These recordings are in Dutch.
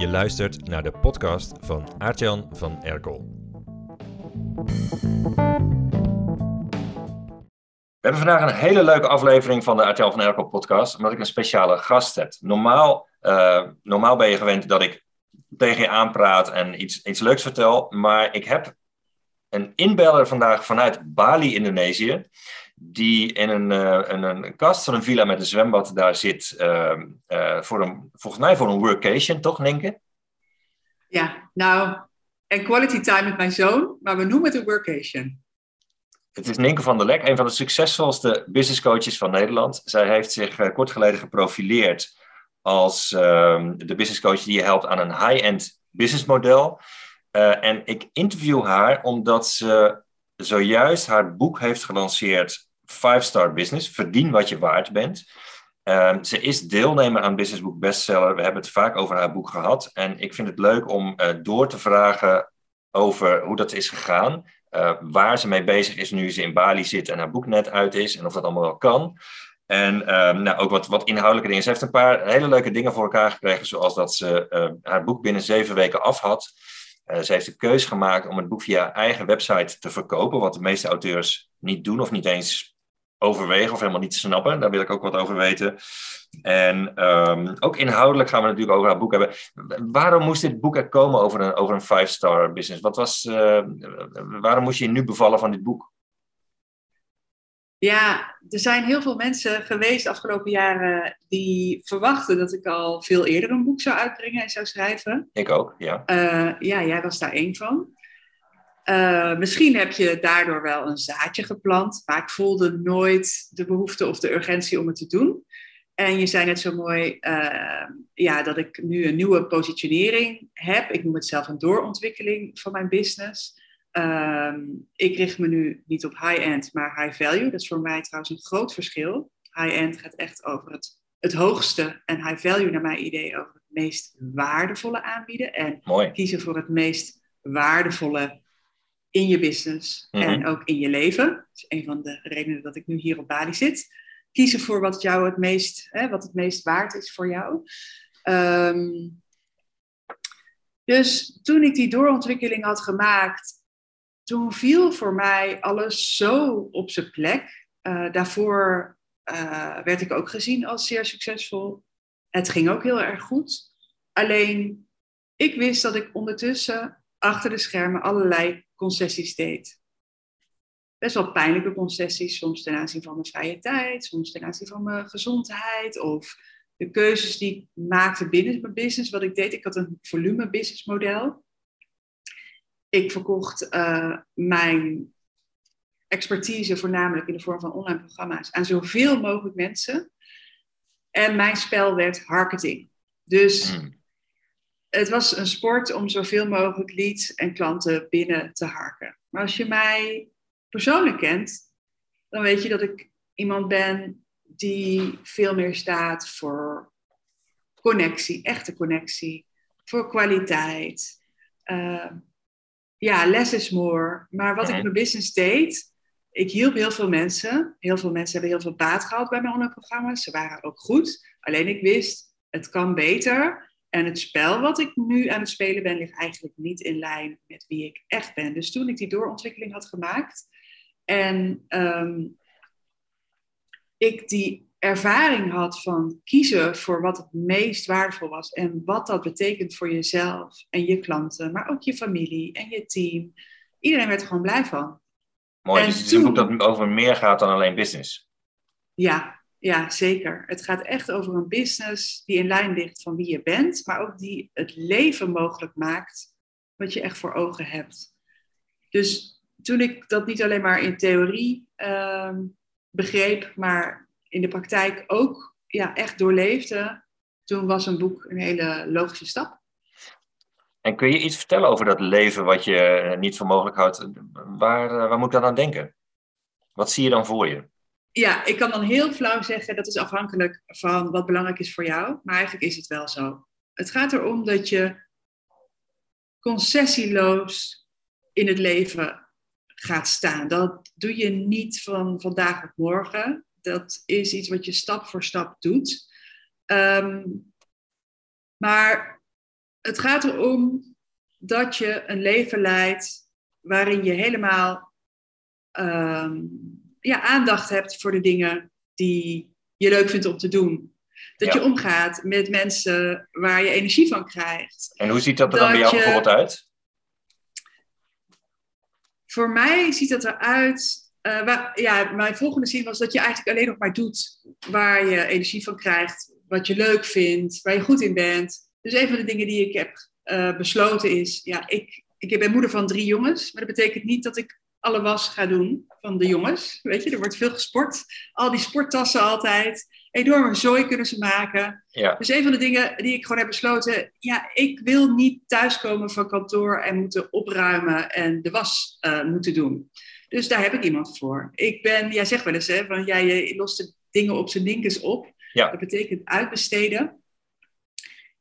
Je luistert naar de podcast van Aartjan van Erkel. We hebben vandaag een hele leuke aflevering van de Aartjan van Erkel podcast, omdat ik een speciale gast heb. Normaal, uh, normaal ben je gewend dat ik tegen je aanpraat en iets, iets leuks vertel, maar ik heb een inbeller vandaag vanuit Bali, Indonesië die in een, uh, een, een, kast van een villa met een zwembad daar zit. Uh, uh, voor een, volgens mij voor een workation, toch, Ninke? Ja, nou, en quality time met mijn zoon, maar we noemen het een workation. Het is Ninke van der Lek, een van de succesvolste business coaches van Nederland. Zij heeft zich kort geleden geprofileerd als ehm, de business coach die je helpt aan een high-end business model. en ik interview haar omdat ze zojuist haar boek heeft gelanceerd Five Star Business, verdien wat je waard bent. Ehm, ze is deelnemer aan Business Book Bestseller. We hebben het vaak over haar boek gehad. En ik vind het leuk om uh, door te vragen over hoe dat is gegaan. Uh, waar ze mee bezig is nu ze in Bali zit en haar boek net uit is. En of dat allemaal wel kan. En um, nou, ook wat, wat inhoudelijke dingen. Ze heeft een paar hele leuke dingen voor elkaar gekregen. Zoals dat ze uh, haar boek binnen zeven weken af had. ze heeft de keuze gemaakt om het boek via eigen website te verkopen. Wat de meeste auteurs niet doen of niet eens overwegen of helemaal niet snappen. Daar wil ik ook wat over weten. En um, ook inhoudelijk gaan we natuurlijk over het boek hebben. Waarom moest dit boek er komen over een, over een five-star business? Wat was, uh, waarom moest je nu bevallen van dit boek? Ja, er zijn heel veel mensen geweest de afgelopen jaren die verwachten dat ik al veel eerder een boek zou uitbrengen en zou schrijven. Ik ook, ja. Uh, ja, jij was daar één van. Uh, misschien heb je daardoor wel een zaadje geplant, maar ik voelde nooit de behoefte of de urgentie om het te doen. En je zei net zo mooi uh, ja, dat ik nu een nieuwe positionering heb. Ik noem het zelf een doorontwikkeling van mijn business. Uh, ik richt me nu niet op high-end, maar high value. Dat is voor mij trouwens een groot verschil. High-end gaat echt over het, het hoogste en high value, naar mijn idee, over het meest waardevolle aanbieden. En mooi. kiezen voor het meest waardevolle in je business mm -hmm. en ook in je leven. Dat is een van de redenen dat ik nu hier op Bali zit. Kiezen voor wat jou het meest, hè, wat het meest waard is voor jou. Um, dus toen ik die doorontwikkeling had gemaakt, toen viel voor mij alles zo op zijn plek. Uh, daarvoor uh, werd ik ook gezien als zeer succesvol. Het ging ook heel erg goed. Alleen ik wist dat ik ondertussen achter de schermen allerlei concessies deed. Best wel pijnlijke concessies, soms ten aanzien van mijn vrije tijd, soms ten aanzien van mijn gezondheid of de keuzes die ik maakte binnen mijn business. Wat ik deed, ik had een volume business model. Ik verkocht uh, mijn expertise voornamelijk in de vorm van online programma's aan zoveel mogelijk mensen. En mijn spel werd marketing. Dus mm het was een sport om zoveel mogelijk leads en klanten binnen te harken. Maar als je mij persoonlijk kent, dan weet je dat ik iemand ben die veel meer staat voor connectie, echte connectie, voor kwaliteit. Uh, ja, less is more. Maar wat ik in mijn business deed, ik hielp heel veel mensen. Heel veel mensen hebben heel veel baat gehad bij mijn online programma's. Ze waren ook goed. Alleen ik wist, het kan beter. En het spel wat ik nu aan het spelen ben, ligt eigenlijk niet in lijn met wie ik echt ben. Dus toen ik die doorontwikkeling had gemaakt en um, ik die ervaring had van kiezen voor wat het meest waardevol was en wat dat betekent voor jezelf en je klanten, maar ook je familie en je team. Iedereen werd er gewoon blij van. Mooi, en dus het is een boek dat over meer gaat dan alleen business. Ja, ja, zeker. Het gaat echt over een business die in lijn ligt van wie je bent, maar ook die het leven mogelijk maakt wat je echt voor ogen hebt. Dus toen ik dat niet alleen maar in theorie uh, begreep, maar in de praktijk ook ja, echt doorleefde, toen was een boek een hele logische stap. En kun je iets vertellen over dat leven wat je niet voor mogelijk houdt? Waar, waar moet ik dan aan denken? Wat zie je dan voor je? Ja, ik kan dan heel flauw zeggen dat is afhankelijk van wat belangrijk is voor jou. Maar eigenlijk is het wel zo. Het gaat erom dat je concessieloos in het leven gaat staan. Dat doe je niet van vandaag op morgen. Dat is iets wat je stap voor stap doet. Um, maar het gaat erom dat je een leven leidt waarin je helemaal ehm, ja, aandacht hebt voor de dingen die je leuk vindt om te doen. Dat je omgaat met mensen waar je energie van krijgt. En hoe ziet dat er dan bij jou bijvoorbeeld uit? Voor mij ziet dat eruit. Uh, waar, ja, mijn volgende zin was dat je eigenlijk alleen nog maar doet waar je energie van krijgt, wat je leuk vindt, waar je goed in bent. Dus een van de dingen die ik heb uh, besloten is, ja, ik, ik ben moeder van drie jongens, maar dat betekent niet dat ik alle was ga doen van de jongens. Weet je, er wordt veel gesport. Al die sporttassen altijd. Enorme zooi kunnen ze maken. Ja. Dus een van de dingen die ik gewoon heb besloten. Ja, ik wil niet thuiskomen van kantoor en moeten opruimen en de was uh, moeten doen. Dus daar heb ik iemand voor. Ik ben, jij zegt wel eens, hè, van jij ja, lost de dingen op zijn linkers op. Ja. Dat betekent uitbesteden.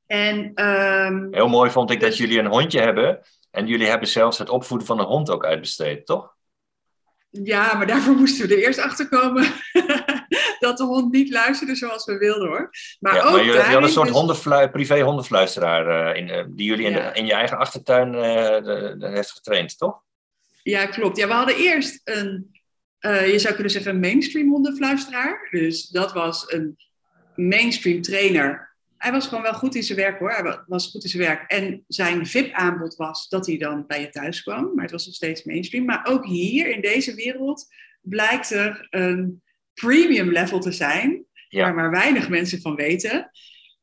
En, um, Heel mooi vond ik dat dus- jullie een hondje hebben. En jullie hebben zelfs het opvoeden van een hond ook uitbesteed, toch? Ja, maar daarvoor moesten we er eerst achter komen dat de hond niet luisterde zoals we wilden hoor. Maar, ja, ook maar jullie hadden een soort dus... privé hondenfluisteraar uh, in, uh, die jullie in, Ja. de, in je eigen achtertuin uh, de, de heeft getraind, toch? Ja, klopt. Ja, we hadden eerst een, eh, je zou kunnen zeggen, een mainstream hondenfluisteraar. Dus dat was een mainstream trainer. Hij was gewoon wel goed in zijn werk hoor. Hij was goed in zijn werk. En zijn VIP-aanbod was dat hij dan bij je thuis kwam. Maar het was nog steeds mainstream. Maar ook hier in deze wereld blijkt er een premium level te zijn. Ja. Waar maar weinig mensen van weten.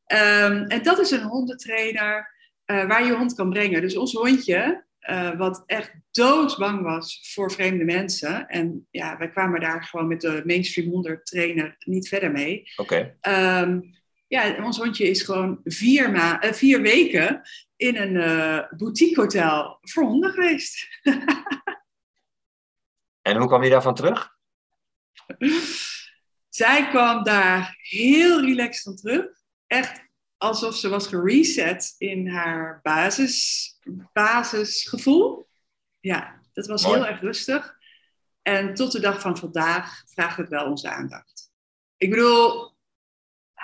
Ehm, en dat is een hondentrainer eh, waar je hond kan brengen. Dus ons hondje, eh, wat echt doodsbang was voor vreemde mensen. En ja, wij kwamen daar gewoon met de mainstream hondentrainer niet verder mee. Oké. Ehm, ja, ons hondje is gewoon vier, ma eh, vier weken in een uh, boutique hotel voor honden geweest. en hoe kwam je daarvan terug? Zij kwam daar heel relaxed van terug. Echt alsof ze was gereset in haar basis, basisgevoel. Ja, dat was Mooi. heel erg rustig. En tot de dag van vandaag vraagt het wel onze aandacht. Ik bedoel,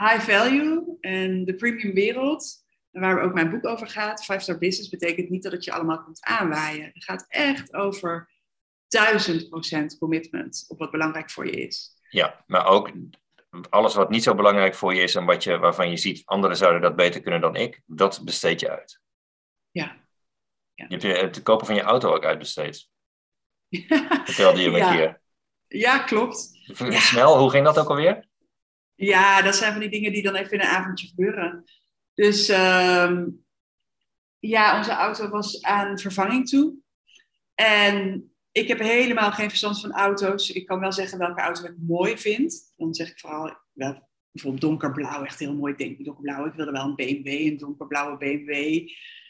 high value en de premium wereld, waar ook mijn boek over gaat, Five Star Business, betekent niet dat het je allemaal komt aanwaaien. Het gaat echt over duizend procent commitment op wat belangrijk voor je is. Ja, maar ook alles wat niet zo belangrijk voor je is en wat je, waarvan je ziet, anderen zouden dat beter kunnen dan ik, dat besteed je uit. Ja. ja. Je hebt het kopen van je auto ook uitbesteed. Vertelde je me ja. keer. Ja, klopt. Ja. Snel, hoe ging dat ook alweer? Ja, dat zijn van die dingen die dan even in een avondje gebeuren. Dus uh, ja, onze auto was aan vervanging toe. En ik heb helemaal geen verstand van auto's. Ik kan wel zeggen welke auto ik mooi vind. Dan zeg ik vooral wel, bijvoorbeeld donkerblauw, echt heel mooi. Ik denk donkerblauw, ik wilde wel een BMW, een donkerblauwe BMW.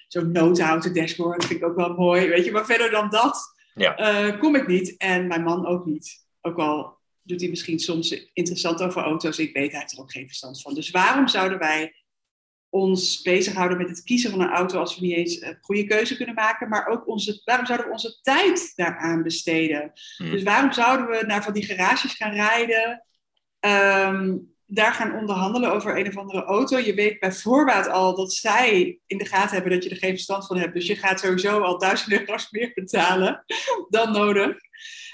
Zo'n noodhouten dashboard vind ik ook wel mooi. Weet je, maar verder dan dat ja. uh, kom ik niet. En mijn man ook niet. Ook al doet hij misschien soms interessant over auto's. Ik weet, hij heeft er ook geen verstand van. Dus waarom zouden wij ons bezighouden met het kiezen van een auto als we niet eens een goede keuze kunnen maken, maar ook onze, waarom zouden we onze tijd daaraan besteden? Hmm. Dus waarom zouden we naar van die garages gaan rijden, um, daar gaan onderhandelen over een of andere auto? Je weet bij voorbaat al dat zij in de gaten hebben dat je er geen verstand van hebt, dus je gaat sowieso al duizend euro's meer betalen dan nodig.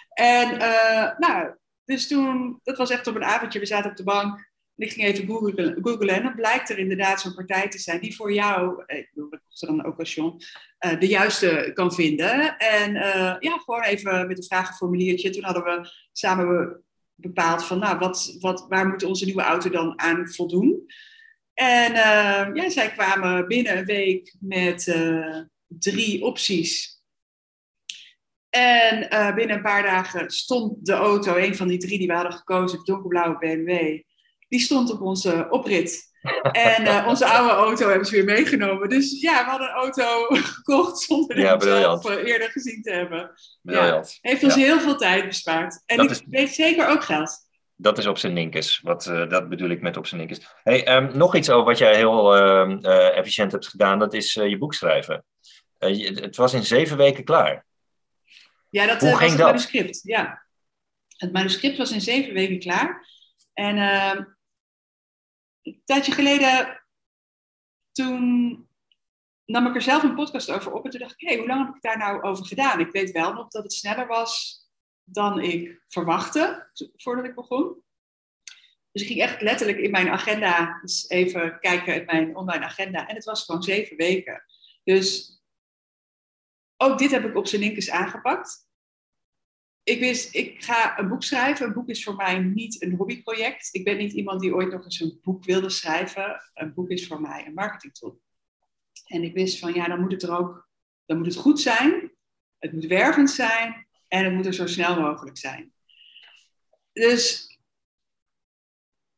En uh, nou, dus toen, dat was echt op een avondje, we zaten op de bank en ik ging even googlen, googlen en dan blijkt er inderdaad zo'n partij te zijn die voor jou, ik bedoel, dat kost dan ook occasion, uh, de juiste kan vinden. En uh, ja, gewoon even met een vragenformuliertje. Toen hadden we samen bepaald van, nou, wat, wat, waar moet onze nieuwe auto dan aan voldoen? En ja, zij kwamen binnen een week met drie opties. En binnen een paar dagen stond de auto, een van die drie die we hadden gekozen, de donkerblauwe BMW, die stond op onze oprit. En uh, onze oude auto hebben ze weer meegenomen. Dus ja, we hadden een auto gekocht zonder ja, zelf uh, eerder gezien te hebben. Briljant. Ja, heeft ons ja. heel veel tijd bespaard. En dat ik is, weet zeker ook geld. Dat is op zijn ninkers. Wat, uh, dat bedoel ik met op zijn ninkers. Hey, um, nog iets over wat jij heel ehm, efficiënt hebt gedaan. Dat is je boek schrijven. Je, het was in zeven weken klaar. Ja, dat Hoe was het dat? manuscript. Ja. Het manuscript was in zeven weken klaar. En uh, een tijdje geleden, toen nam ik er zelf een podcast over op. En toen dacht ik, hé, hey, hoe lang heb ik daar nou over gedaan? Ik weet wel nog dat het sneller was dan ik verwachtte voordat ik begon. Dus ik ging echt letterlijk in mijn agenda, dus even kijken in mijn online agenda. En het was gewoon zeven weken. Dus ook dit heb ik op zijn linkers aangepakt. Ik wist, ik ga een boek schrijven. Een boek is voor mij niet een hobbyproject. Ik ben niet iemand die ooit nog eens een boek wilde schrijven. Een boek is voor mij een marketingtool. En ik wist van, ja, dan moet het er ook, dan moet het goed zijn. Het moet wervend zijn. En het moet er zo snel mogelijk zijn. Dus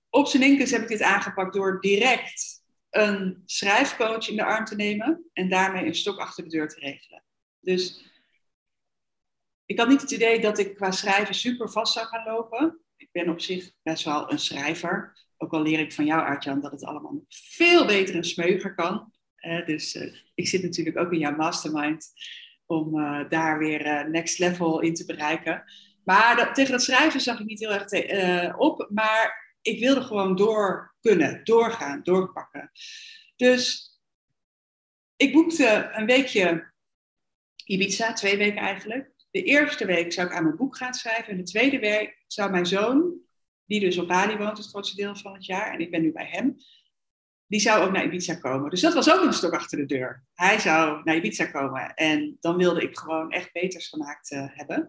op zijn linkers heb ik dit aangepakt door direct een schrijfcoach in de arm te nemen en daarmee een stok achter de deur te regelen. Dus ik had niet het idee dat ik qua schrijven super vast zou gaan lopen. Ik ben op zich best wel een schrijver. Ook al leer ik van jou, Artjan, dat het allemaal veel beter en smeuiger kan. dus uh, ik zit natuurlijk ook in jouw mastermind om uh, daar weer next level in te bereiken. Maar tegen dat schrijven zag ik niet heel erg op. Maar ik wilde gewoon door kunnen, doorgaan, doorpakken. Dus ik boekte een weekje Ibiza, twee weken eigenlijk. De eerste week zou ik aan mijn boek gaan schrijven. En de tweede week zou mijn zoon, die dus op Bali woont het grootste deel van het jaar, en ik ben nu bij hem, die zou ook naar Ibiza komen. Dus dat was ook een stok achter de deur. Hij zou naar Ibiza komen. En dan wilde ik gewoon echt beters gemaakt uh, hebben.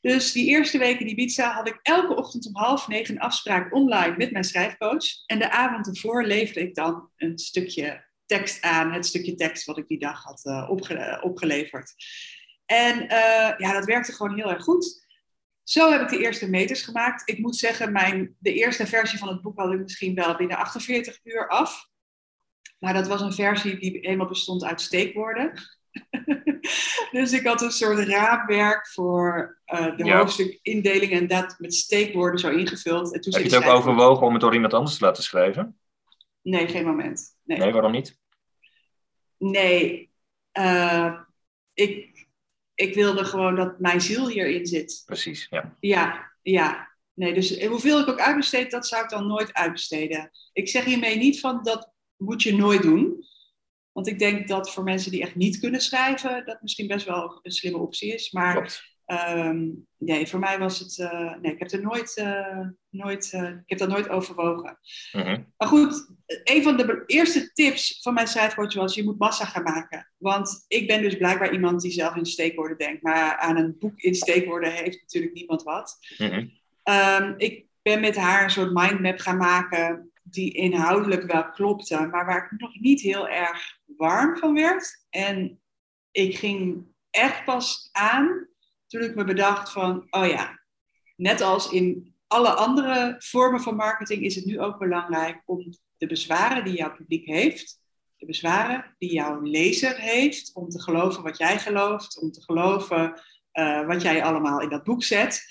Dus die eerste week in Ibiza had ik elke ochtend om half negen een afspraak online met mijn schrijfcoach. En de avond ervoor leverde ik dan een stukje tekst aan, het stukje tekst wat ik die dag had uh, opge opgeleverd. En uh, ja, dat werkte gewoon heel erg goed. Zo heb ik de eerste meters gemaakt. Ik moet zeggen, mijn, de eerste versie van het boek had ik misschien wel binnen 48 uur af. Maar dat was een versie die helemaal bestond uit steekwoorden. dus ik had een soort raamwerk voor uh, de ja. hoofdstukindeling en dat met steekwoorden zo ingevuld. En toen Heb je het ook overwogen om het door iemand anders te laten schrijven? Nee, geen moment. Nee, nee waarom niet? Nee, uh, ik, ik wilde gewoon dat mijn ziel hierin zit. Precies, ja. Ja, ja. Nee, dus hoeveel ik ook uitbesteed, dat zou ik dan nooit uitbesteden. Ik zeg hiermee niet van dat moet je nooit doen. Want ik denk dat voor mensen die echt niet kunnen schrijven, dat misschien best wel een slimme optie is. Maar um, nee, voor mij was het. Uh, nee, ik heb er nooit. Uh, nooit uh, ik heb dat nooit overwogen. -hmm. Maar goed, een van de eerste tips van mijn schrijfcoach was: je moet massa gaan maken. Want ik ben dus blijkbaar iemand die zelf in steekwoorden denkt. Maar aan een boek in steekwoorden heeft natuurlijk niemand wat. -hmm. um, ik ben met haar een soort mindmap gaan maken die inhoudelijk wel klopte, maar waar ik nog niet heel erg warm van werd. En ik ging echt pas aan toen ik me bedacht van, oh ja, net als in alle andere vormen van marketing is het nu ook belangrijk om de bezwaren die jouw publiek heeft, de bezwaren die jouw lezer heeft, om te geloven wat jij gelooft, om te geloven uh, wat jij allemaal in dat boek zet.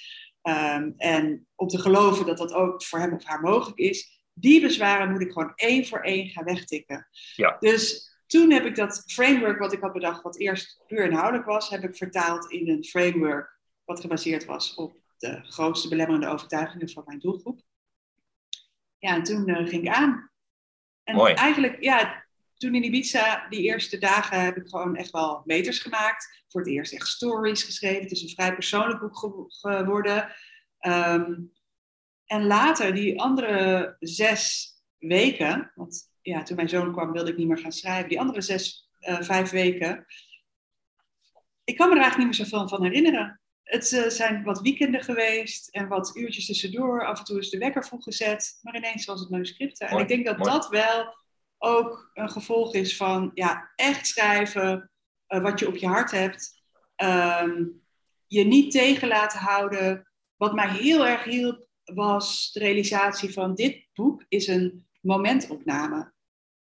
Um, en om te geloven dat dat ook voor hem of haar mogelijk is, die bezwaren moet ik gewoon één voor één gaan wegtikken. Ja. Dus toen heb ik dat framework wat ik had bedacht, wat eerst puur inhoudelijk was, heb ik vertaald in een framework wat gebaseerd was op de grootste belemmerende overtuigingen van mijn doelgroep. Ja, en toen uh, ging ik aan. En Mooi. eigenlijk, ja, toen in Ibiza, die eerste dagen, heb ik gewoon echt wel meters gemaakt. Voor het eerst echt stories geschreven. Het is een vrij persoonlijk boek geworden. Um, en later, die andere zes weken, want ja, toen mijn zoon kwam wilde ik niet meer gaan schrijven, die andere zes, uh, vijf weken, ik kan me er eigenlijk niet meer zoveel van herinneren. Het uh, zijn wat weekenden geweest en wat uurtjes tussendoor. Af en toe is de wekker vroeg gezet, maar ineens was het manuscripten. En ik denk dat mooi. dat wel ook een gevolg is van ja, echt schrijven uh, wat je op je hart hebt. Um, je niet tegen laten houden. Wat mij heel erg hielp, was de realisatie van dit boek is een momentopname.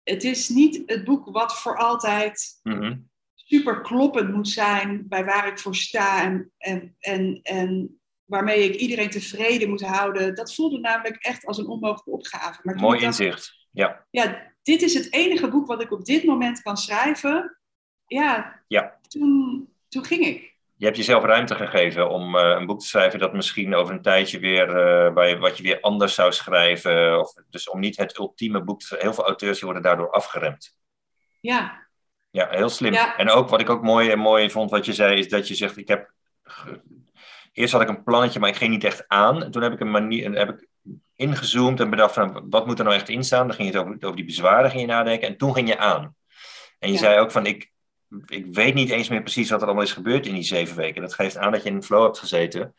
Het is niet het boek wat voor altijd mm -hmm. super kloppend moet zijn bij waar ik voor sta en, en, en, en waarmee ik iedereen tevreden moet houden. Dat voelde namelijk echt als een onmogelijke opgave. Maar Mooi inzicht, dacht, ja. Ja, dit is het enige boek wat ik op dit moment kan schrijven. Ja, ja. Toen, toen ging ik je hebt jezelf ruimte gegeven om uh, een boek te schrijven dat misschien over een tijdje weer, uh, bij, wat je weer anders zou schrijven. Of, dus om niet het ultieme boek te Heel veel auteurs worden daardoor afgeremd. Ja, Ja, heel slim. Ja. En ook wat ik ook mooi, mooi vond wat je zei, is dat je zegt, ik heb... Eerst had ik een plannetje, maar ik ging niet echt aan. En toen heb ik een manier, heb ik ingezoomd en bedacht van, wat moet er nou echt in staan? Dan ging je het over, over die bezwaren ging je nadenken en toen ging je aan. En je Ja. zei ook van, ik, ik weet niet eens meer precies wat er allemaal is gebeurd in die zeven weken. Dat geeft aan dat je in een flow hebt gezeten,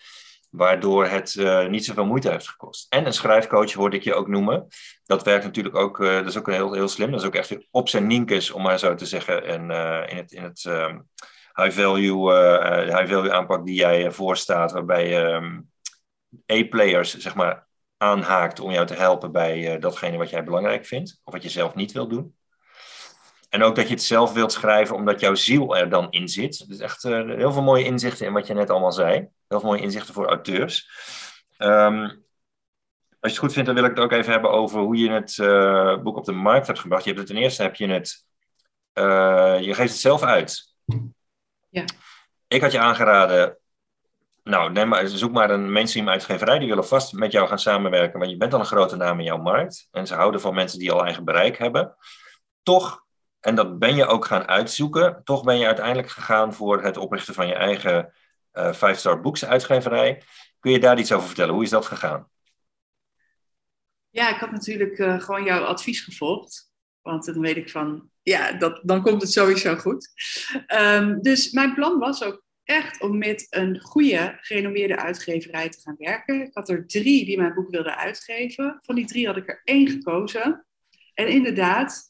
waardoor het eh, niet zoveel moeite heeft gekost. En een schrijfcoach hoorde ik je ook noemen. Dat werkt natuurlijk ook, eh, dat is ook heel, heel slim. Dat is ook echt op zijn ninkes, om maar zo te zeggen. En eh, in het, in het ehm, high value, high value aanpak die jij voorstaat, waarbij je ehm, A-players, zeg maar, aanhaakt om jou te helpen bij datgene wat jij belangrijk vindt, of wat je zelf niet wil doen. En ook dat je het zelf wilt schrijven omdat jouw ziel er dan in zit. Dus echt eh, heel veel mooie inzichten in wat je net allemaal zei. Heel veel mooie inzichten voor auteurs. Ehm, als je het goed vindt, dan wil ik het ook even hebben over hoe je het eh, boek op de markt hebt gebracht. Je hebt het ten eerste heb je het. eh, je geeft het zelf uit. Ja. Ik had je aangeraden. Nou, neem maar, zoek maar een mainstream uitgeverij. Die willen vast met jou gaan samenwerken. Want je bent al een grote naam in jouw markt. En ze houden van mensen die al eigen bereik hebben. Toch, en dat ben je ook gaan uitzoeken. Toch ben je uiteindelijk gegaan voor het oprichten van je eigen eh Five Star Books uitgeverij. Kun je daar iets over vertellen? Hoe is dat gegaan? Ja, ik had natuurlijk eh, gewoon jouw advies gevolgd. Want dan weet ik van, ja, dat, dan komt het sowieso goed. Ehm, dus mijn plan was ook echt om met een goede, gerenommeerde uitgeverij te gaan werken. Ik had er drie die mijn boek wilden uitgeven. Van die drie had ik er één gekozen. En inderdaad,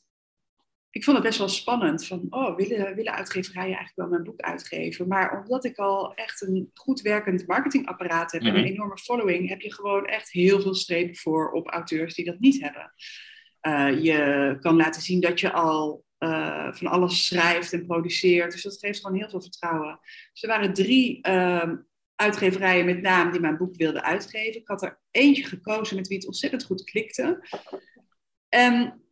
ik vond het best wel spannend. Van, oh, willen, willen uitgeverijen eigenlijk wel mijn boek uitgeven? Maar omdat ik al echt een goed werkend marketingapparaat heb en Mhm. een enorme following, heb je gewoon echt heel veel strepen voor op auteurs die dat niet hebben. Uh, je kan laten zien dat je al uh, van alles schrijft en produceert. Dus dat geeft gewoon heel veel vertrouwen. Dus er waren drie uh, uitgeverijen met naam die mijn boek wilden uitgeven. Ik had er eentje gekozen met wie het ontzettend goed klikte. En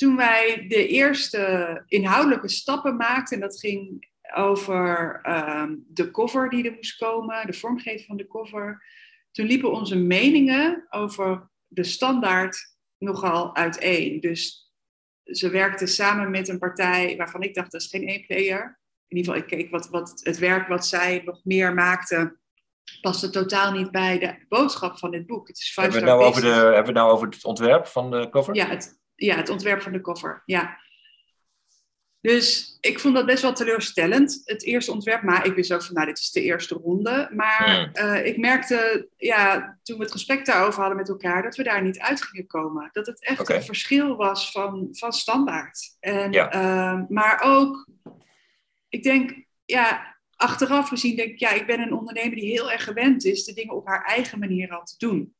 toen wij de eerste inhoudelijke stappen maakten, en dat ging over um, de cover die er moest komen, de vormgeving van de cover, toen liepen onze meningen over de standaard nogal uiteen. Dus ze werkten samen met een partij waarvan ik dacht, dat is geen E-player. In ieder geval, ik keek wat, wat het werk wat zij nog meer maakte, paste totaal niet bij de boodschap van dit boek. Het is hebben, we nou over de, hebben we het nou over het ontwerp van de cover? Ja, het, ja, het ontwerp van de cover, ja. Dus ik vond dat best wel teleurstellend, het eerste ontwerp. Maar ik wist ook van, nou, dit is de eerste ronde. Maar Hmm. uh, ik merkte, ja, toen we het gesprek daarover hadden met elkaar, dat we daar niet uit gingen komen. Dat het echt een verschil was van, van standaard. En, Ja. uh, maar ook, ik denk, ja, achteraf gezien denk ik, ja, ik ben een ondernemer die heel erg gewend is de dingen op haar eigen manier al te doen.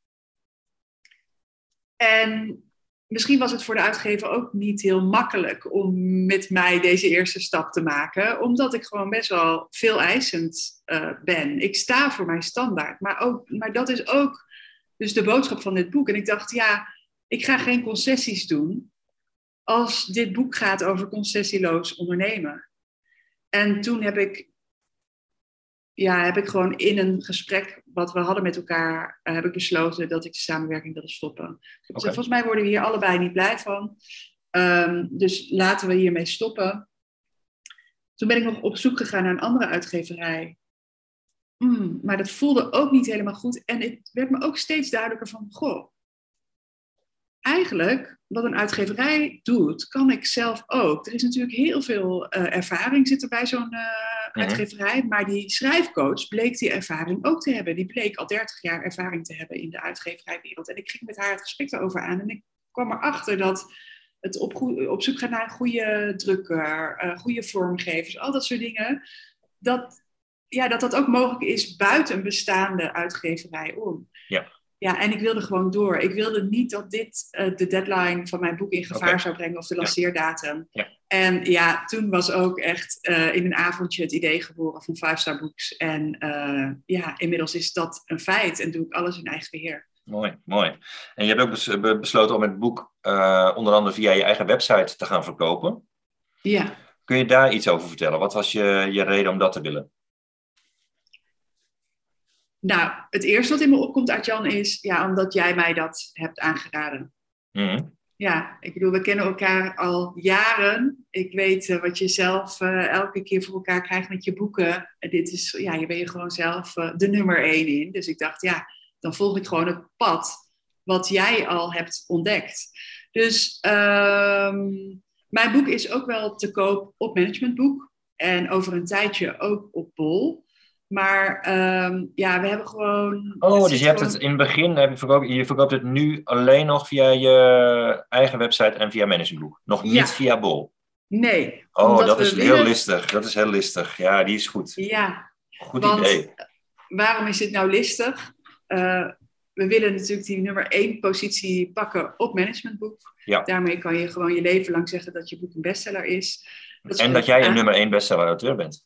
En misschien was het voor de uitgever ook niet heel makkelijk om met mij deze eerste stap te maken, omdat ik gewoon best wel veel eisend uh, ben. Ik sta voor mijn standaard, maar, ook, maar dat is ook dus de boodschap van dit boek. En ik dacht, ja, ik ga geen concessies doen als dit boek gaat over concessieloos ondernemen. En toen heb ik, ja, heb ik gewoon in een gesprek wat we hadden met elkaar, uh, heb ik besloten dat ik de samenwerking wilde stoppen. Okay. Dus volgens mij worden we hier allebei niet blij van. Um, dus laten we hiermee stoppen. Toen ben ik nog op zoek gegaan naar een andere uitgeverij. Mm, maar dat voelde ook niet helemaal goed. En het werd me ook steeds duidelijker van, goh, eigenlijk wat een uitgeverij doet, kan ik zelf ook. Er is natuurlijk heel veel uh, ervaring zit er bij zo'n uh, uitgeverij, maar die schrijfcoach bleek die ervaring ook te hebben. Die bleek al 30 jaar ervaring te hebben in de uitgeverijwereld. En ik ging met haar het gesprek erover aan en ik kwam erachter dat het op, op zoek gaat naar een goede drukker, uh, goede vormgevers, al dat soort dingen, dat, ja, dat dat ook mogelijk is buiten een bestaande uitgeverij om. Ja. Ja, en ik wilde gewoon door. Ik wilde niet dat dit uh, de deadline van mijn boek in gevaar okay. zou brengen of de lanceerdatum. Ja. Ja. En ja, toen was ook echt uh, in een avondje het idee geboren van Five Star Books. En uh, ja, inmiddels is dat een feit en doe ik alles in eigen beheer. Mooi, mooi. En je hebt ook bes besloten om het boek onder andere via je eigen website te gaan verkopen. Ja. Kun je daar iets over vertellen? Wat was je, je reden om dat te willen? Nou, het eerste wat in me opkomt uit Jan is, ja, omdat jij mij dat hebt aangeraden. Mm -hmm. ja, ik bedoel, we kennen elkaar al jaren. Ik weet uh, wat je zelf uh, elke keer voor elkaar krijgt met je boeken. En dit is, ja, je ben je gewoon zelf uh, de nummer één in. Dus ik dacht, ja, dan volg ik gewoon het pad wat jij al hebt ontdekt. Dus um, mijn boek is ook wel te koop op Managementboek. En over een tijdje ook op Bol. Maar um, ja, we hebben gewoon. Oh, dus je hebt het in het begin, heb je, verkoopt, je verkoopt het nu alleen nog via je eigen website en via Managementboek. Nog niet Ja. via Bol. Nee. Oh, dat is willen- heel listig. Dat is heel listig. Ja, die is goed. Ja, Goed want- idee. waarom is dit nou listig? Eh, we willen natuurlijk die nummer één positie pakken op Managementboek. Ja. Daarmee kan je gewoon je leven lang zeggen dat je boek een bestseller is. Dat En dat jij een nummer 1 bestseller auteur bent.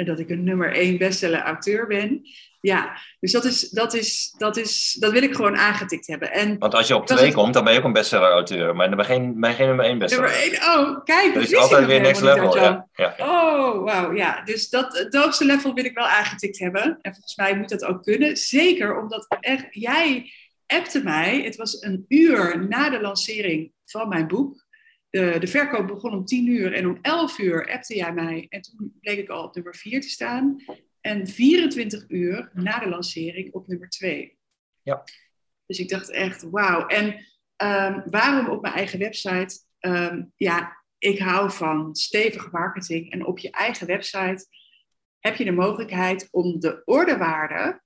En dat ik een nummer één bestseller auteur ben. Ja, dus dat, is, dat, is, dat, is, dat wil ik gewoon aangetikt hebben. En Want als je op Dat is 2 het- komt, dan ben je ook een bestseller auteur. Maar dan ben je geen, ben je geen nummer 1 bestseller. nummer één, oh, kijk, Dat is altijd weer next level. Ja. Oh, wauw, ja. Dus dat, het hoogste level wil ik wel aangetikt hebben. En volgens mij moet dat ook kunnen. Zeker omdat echt, jij appte mij. Het was een uur na de lancering van mijn boek. De, de verkoop begon om 10 uur en om 11 uur appte jij mij. En toen bleek ik al op nummer 4 te staan. En 24 uur na de lancering op nummer 2. Ja. Dus ik dacht echt, wauw. En ehm, waarom op mijn eigen website? Ehm, ja, ik hou van stevige marketing. En op je eigen website heb je de mogelijkheid om de ordewaarde,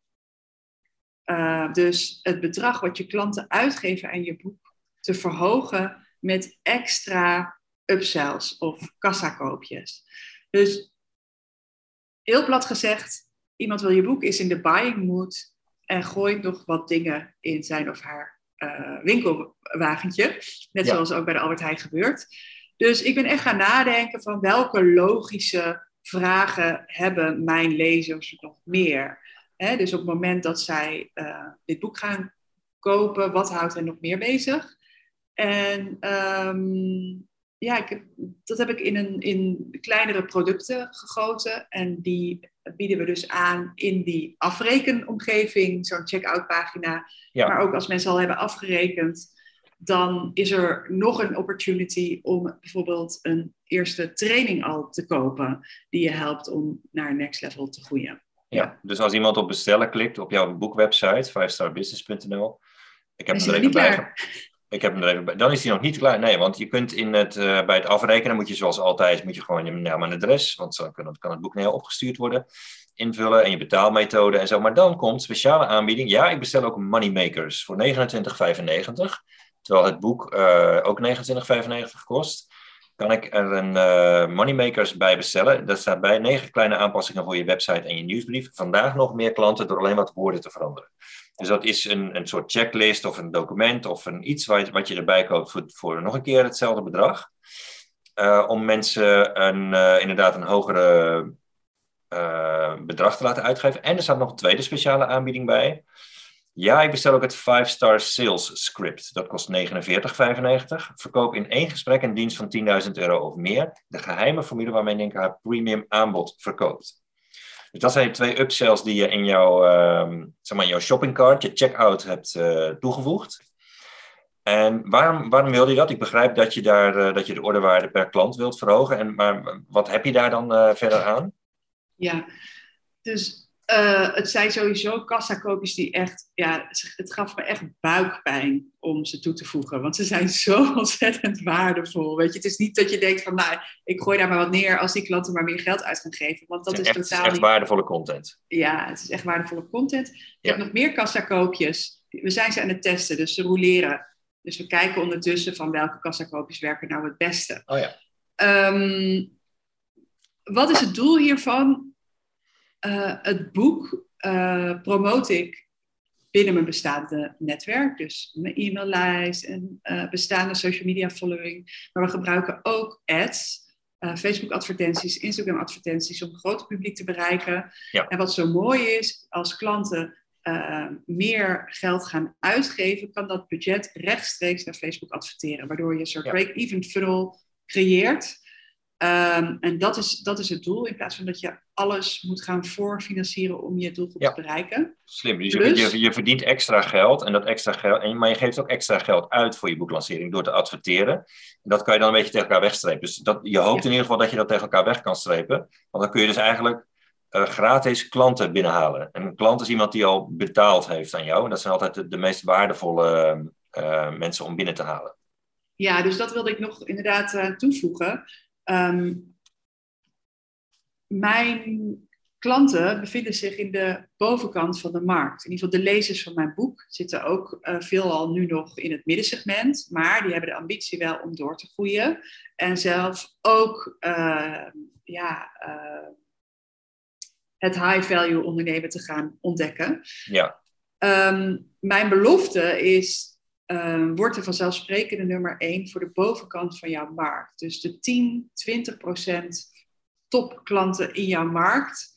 eh, dus het bedrag wat je klanten uitgeven aan je boek, te verhogen met extra upsells of kassakoopjes. Dus heel plat gezegd, iemand wil je boek, is in de buying mood en gooit nog wat dingen in zijn of haar eh, winkelwagentje. Net Ja. zoals ook bij de Albert Heijn gebeurt. Dus ik ben echt gaan nadenken van welke logische vragen hebben mijn lezers nog meer. Hè, dus op het moment dat zij eh, dit boek gaan kopen, wat houdt hen nog meer bezig? En ehm, ja, ik heb, dat heb ik in, een, in kleinere producten gegoten. En die bieden we dus aan in die afrekenomgeving, zo'n checkout pagina. Ja. Maar ook als mensen al hebben afgerekend, dan is er nog een opportunity om bijvoorbeeld een eerste training al te kopen, die je helpt om naar next level te groeien. Ja. Dus als iemand op bestellen klikt op jouw boekwebsite, 5starbusiness.nl. Ik heb er even bij. Ik heb hem. Dan is hij nog niet klaar. Nee, want je kunt in het, eh, bij het afrekenen, moet je zoals altijd, moet je gewoon je naam en adres, want zo kan het, kan het boek naar jou opgestuurd worden, invullen en je betaalmethode en zo. Maar dan komt speciale aanbieding. Ja, ik bestel ook Moneymakers voor 29,95. Terwijl het boek eh, ook 29,95 kost. Kan ik er een eh, Moneymakers bij bestellen. Daar staat bij negen kleine aanpassingen voor je website en je nieuwsbrief. Vandaag nog meer klanten door alleen wat woorden te veranderen. Dus dat is een, een soort checklist of een document of een iets wat, wat je erbij koopt voor, voor nog een keer hetzelfde bedrag. Eh, om mensen een, eh, inderdaad een hogere eh, bedrag te laten uitgeven. En er staat nog een tweede speciale aanbieding bij. Ja, ik bestel ook het 5-star sales script. Dat kost 49,95. Verkoop in één gesprek een dienst van 10.000 euro of meer. De geheime formule waarmee Ninka haar premium aanbod verkoopt. Dus dat zijn twee upsells die je in jouw, ehm, zeg maar, jouw shoppingcart, je checkout hebt eh, toegevoegd. En waarom, waarom wil je dat? Ik begrijp dat je, daar, eh, dat je de ordewaarde per klant wilt verhogen. En, maar wat heb je daar dan eh, verder aan? Ja, dus eh, het zijn sowieso kassakoopjes die echt, ja, het gaf me echt buikpijn om ze toe te voegen. Want ze zijn zo ontzettend waardevol. Weet je, het is niet dat je denkt van, nou, ik gooi daar maar wat neer als die klanten maar meer geld uit gaan geven. Want dat Het is is echt, totaal echt niet. waardevolle content. Ja, het is echt waardevolle content. Ik Ja. heb nog meer kassakoopjes. We zijn ze aan het testen, dus ze roleren. Dus we kijken ondertussen van welke kassakoopjes werken nou het beste. Oh ja. Ehm, wat is het doel hiervan? Eh, het boek eh promote ik binnen mijn bestaande netwerk. Dus mijn e-maillijst en eh, bestaande social media following. Maar we gebruiken ook ads. Facebook advertenties, Instagram advertenties om een groot publiek te bereiken. Ja. En wat zo mooi is, als klanten meer geld gaan uitgeven, kan dat budget rechtstreeks naar Facebook adverteren. Waardoor je een soort Ja. break-even funnel creëert. Ehm, en dat is, dat is het doel, in plaats van dat je alles moet gaan voorfinancieren om je doelgroep Ja. te bereiken. Slim. Dus Plus- je, je verdient extra geld en dat extra geld, maar je geeft ook extra geld uit voor je boeklancering door te adverteren. En dat kan je dan een beetje tegen elkaar wegstrepen. Dus dat, je hoopt Ja. in ieder geval dat je dat tegen elkaar weg kan strepen. Want dan kun je dus eigenlijk eh, gratis klanten binnenhalen. En een klant is iemand die al betaald heeft aan jou. En dat zijn altijd de, de meest waardevolle eh, mensen om binnen te halen. Ja, dus dat wilde ik nog inderdaad eh, toevoegen. Ehm, mijn klanten bevinden zich in de bovenkant van de markt. In ieder geval de lezers van mijn boek zitten ook eh, veelal nu nog in het middensegment, maar die hebben de ambitie wel om door te groeien en zelf ook eh, ja, eh, het high-value ondernemen te gaan ontdekken. Ja, Ehm, mijn belofte is, uh, word de vanzelfsprekende nummer 1 voor de bovenkant van jouw markt. Dus de 10, 20 procent topklanten in jouw markt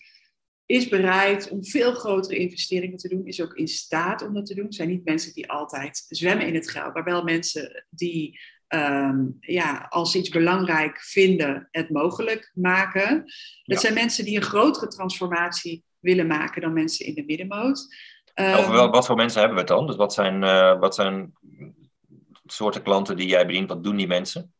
is bereid om veel grotere investeringen te doen, is ook in staat om dat te doen. Het zijn niet mensen die altijd zwemmen in het geld, maar wel mensen die ehm, ja, als iets belangrijk vinden, het mogelijk maken. Dat Ja. zijn mensen die een grotere transformatie willen maken dan mensen in de middenmoot. Over wel, wat voor mensen hebben we het dan? Dus wat zijn, eh, wat zijn soorten klanten die jij bedient? Wat doen die mensen?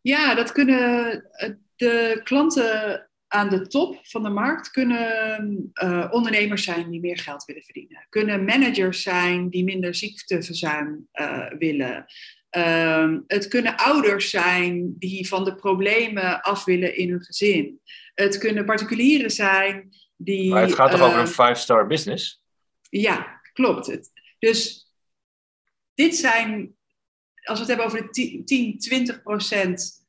Ja, dat kunnen eh, de klanten aan de top van de markt kunnen eh, ondernemers zijn die meer geld willen verdienen. Kunnen managers zijn die minder ziekteverzuim willen. Ehm, het kunnen ouders zijn die van de problemen af willen in hun gezin. Het kunnen particulieren zijn die. Maar het gaat toch over een five-star business? Ja, klopt. Het, dus dit zijn, als we het hebben over de 10, 10 20 procent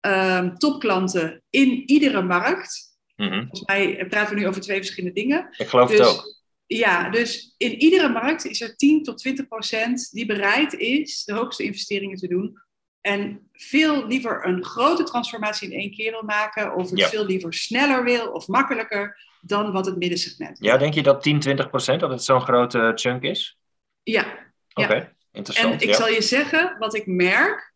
ehm, topklanten in iedere markt. Mhm. Volgens mij praten we nu over twee verschillende dingen. Ik geloof het Dus, ook. ja, dus in iedere markt is er 10 tot 20 procent die bereid is de hoogste investeringen te doen. En veel liever een grote transformatie in één keer wil maken, of het Ja. veel liever sneller wil of makkelijker dan wat het middensegment. Ja, denk je dat 10, 20 procent, dat het zo'n grote chunk is? ja, Oké, Ja. interessant. En ik ja. zal je zeggen, wat ik merk,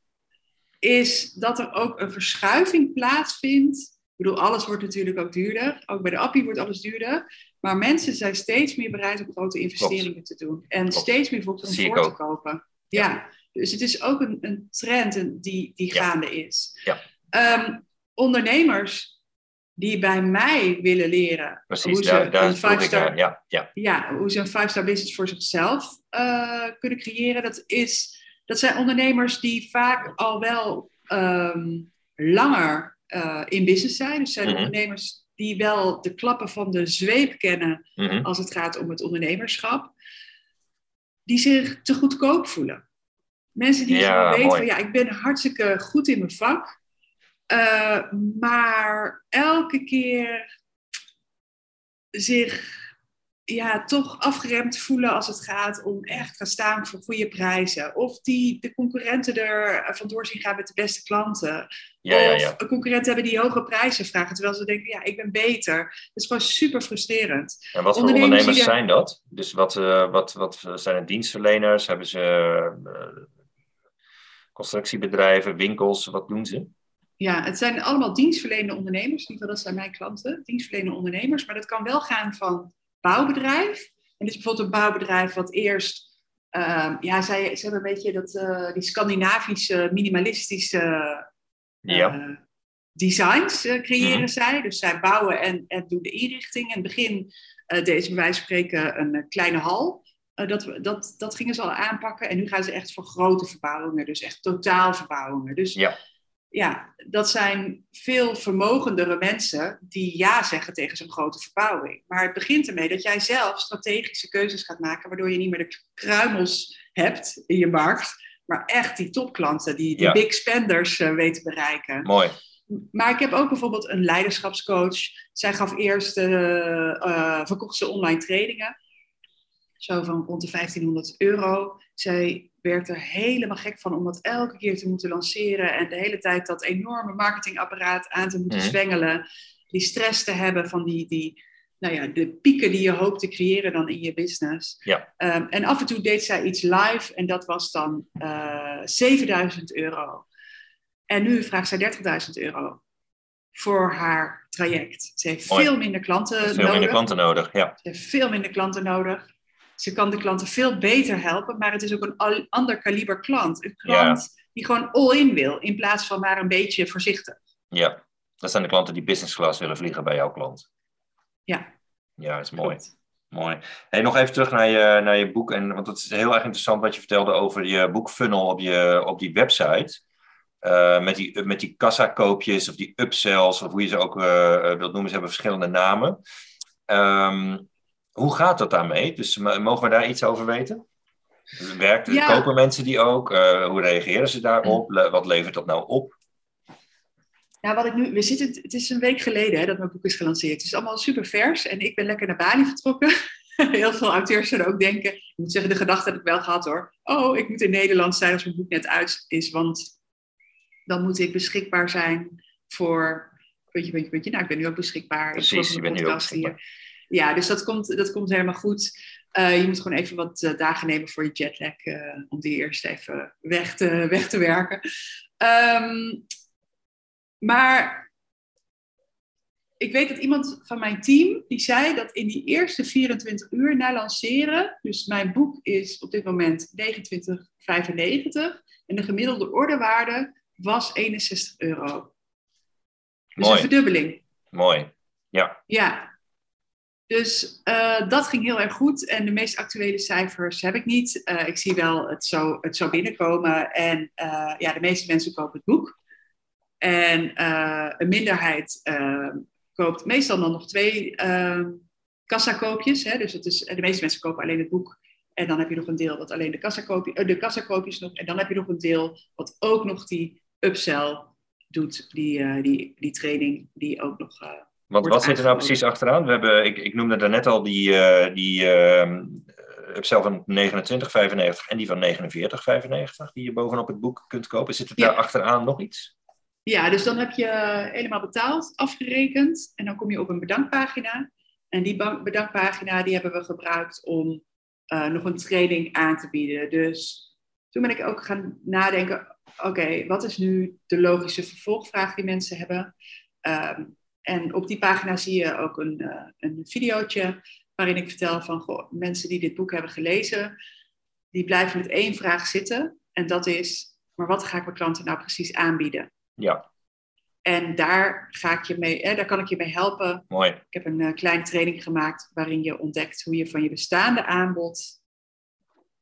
is dat er ook een verschuiving plaatsvindt. Ik bedoel, alles wordt natuurlijk ook duurder. Ook bij de appie wordt alles duurder. Maar mensen zijn steeds meer bereid om grote investeringen te doen. En Klopt. steeds meer voor te kopen. Ja. dus het is ook een, een trend die, die gaande is. Ja. Ehm, ondernemers die bij mij willen leren Precies, hoe ze daar, daar een ik five-star naar. Ja, ja. ja, hoe ze een five-star business voor zichzelf eh, kunnen creëren. Dat, is, dat zijn ondernemers die vaak al wel ehm, langer eh, in business zijn. Dus zijn Mhm. ondernemers die wel de klappen van de zweep kennen Mhm. als het gaat om het ondernemerschap. Die zich te goedkoop voelen. Mensen die Ja, weten mooi. van ja, ik ben hartstikke goed in mijn vak. Eh, maar elke keer zich ja, toch afgeremd voelen als het gaat om echt gaan staan voor goede prijzen. Of die de concurrenten er vandoor zien gaan met de beste klanten. Ja, ja, of ja. een concurrenten hebben die hoge prijzen vragen, terwijl ze denken, ja, ik ben beter. Dat is gewoon super frustrerend. En wat voor ondernemers zijn dat? Dus wat, eh, wat, wat zijn het dienstverleners? Hebben ze eh, constructiebedrijven, winkels? Wat doen ze? Ja, het zijn allemaal dienstverlenende ondernemers. In ieder geval, dat zijn mijn klanten. Dienstverlenende ondernemers. Maar dat kan wel gaan van bouwbedrijf. En dit is bijvoorbeeld een bouwbedrijf wat eerst... ehm, ja, zij, ze hebben een beetje dat, eh, die Scandinavische, minimalistische Ja. eh, designs eh, creëren Mhm. zij. Dus zij bouwen en, en doen de inrichting. In het begin uh, deden ze bij wijze van spreken een kleine hal. Dat, dat, dat gingen ze al aanpakken. En nu gaan ze echt voor grote verbouwingen. Dus echt totaalverbouwingen. Dus Ja. Ja, dat zijn veel vermogendere mensen die ja zeggen tegen zo'n grote verbouwing. Maar het begint ermee dat jij zelf strategische keuzes gaat maken, waardoor je niet meer de kruimels hebt in je markt, maar echt die topklanten, die, die Ja. big spenders weet te bereiken. Mooi. Maar ik heb ook bijvoorbeeld een leiderschapscoach. Zij gaf eerst, eh, verkocht ze online trainingen. Zo van rond de 1500 euro. Zij werd er helemaal gek van om dat elke keer te moeten lanceren. En de hele tijd dat enorme marketingapparaat aan te moeten Mhm. zwengelen. Die stress te hebben van die, die, nou ja, de pieken die je hoopt te creëren dan in je business. Ja. Ehm, en af en toe deed zij iets live. En dat was dan eh 7000 euro. En nu vraagt zij 30.000 euro voor haar traject. Ze heeft Mooi. veel minder klanten Veel nodig. minder klanten nodig, ja. Ze heeft veel minder klanten nodig. Ze kan de klanten veel beter helpen, maar het is ook een al- ander kaliber klant. Een klant die gewoon all-in wil, in plaats van maar een beetje voorzichtig. Ja, dat zijn de klanten die business class willen vliegen bij jouw klant. Ja. Ja, dat is mooi. Klopt. Mooi. Hey, nog even terug naar je, naar je boek. En, want het is heel erg interessant wat je vertelde over je boekfunnel op, je, op die website. Eh, met, die, met die kassakoopjes of die upsells, of hoe je ze ook eh, eh, wilt noemen. Ze hebben verschillende namen. Ehm, hoe gaat dat daarmee? Dus mogen we daar iets over weten? Werkt, Ja. Kopen mensen die ook? Eh, hoe reageren ze daarop? Le- wat levert dat nou op? Ja, wat ik nu, we zitten, het is een week geleden hè, dat mijn boek is gelanceerd. Het is allemaal super vers en ik ben lekker naar Bali vertrokken. Heel veel auteurs zullen ook denken, ik moet zeggen, de gedachte heb ik wel gehad hoor. Oh, ik moet in Nederland zijn als mijn boek net uit is, want dan moet ik beschikbaar zijn voor, puntje, puntje, puntje. Nou, ik ben nu ook beschikbaar. Precies, mijn bent nu ook hier. Ja, dus dat komt, dat komt helemaal goed. Eh, je moet gewoon even wat eh, dagen nemen voor je jetlag, eh, om die eerst even weg te, weg te werken. Ehm, maar ik weet dat iemand van mijn team, die zei dat in die eerste 24 uur na lanceren, dus mijn boek is op dit moment 29,95 en de gemiddelde orderwaarde was 61 euro. Dus Mooi. een verdubbeling. Mooi. Ja, Ja. Dus eh, dat ging heel erg goed. En de meest actuele cijfers heb ik niet. Eh, ik zie wel het zo, het zo binnenkomen. En eh, ja, de meeste mensen kopen het boek. En een minderheid koopt meestal dan nog twee kassakoopjes. Hè? Dus het is, de meeste mensen kopen alleen het boek. En dan heb je nog een deel wat alleen de kassakoopjes, uh, de kassakoopjes nog. En dan heb je nog een deel wat ook nog die upsell doet. Die, die, die training die ook nog... Want wat zit er nou precies achteraan? We hebben, ik, ik noemde daarnet al die, uh, die uh, upsell van 29,95 en die van 49,95 die je bovenop het boek kunt kopen. Zit er ja. daar achteraan nog iets? Ja, dus dan heb je helemaal betaald, afgerekend en dan kom je op een bedankpagina. En die bedankpagina die hebben we gebruikt om uh, nog een training aan te bieden. Dus toen ben ik ook gaan nadenken, oké, okay, wat is nu de logische vervolgvraag die mensen hebben? Um, en op die pagina zie je ook een, uh, een videootje waarin ik vertel van goh, mensen die dit boek hebben gelezen, die blijven met één vraag zitten. En dat is, maar wat ga ik mijn klanten nou precies aanbieden? Ja. En daar, ga ik je mee, daar kan ik je mee helpen. Mooi. Ik heb een uh, kleine training gemaakt waarin je ontdekt hoe je van je bestaande aanbod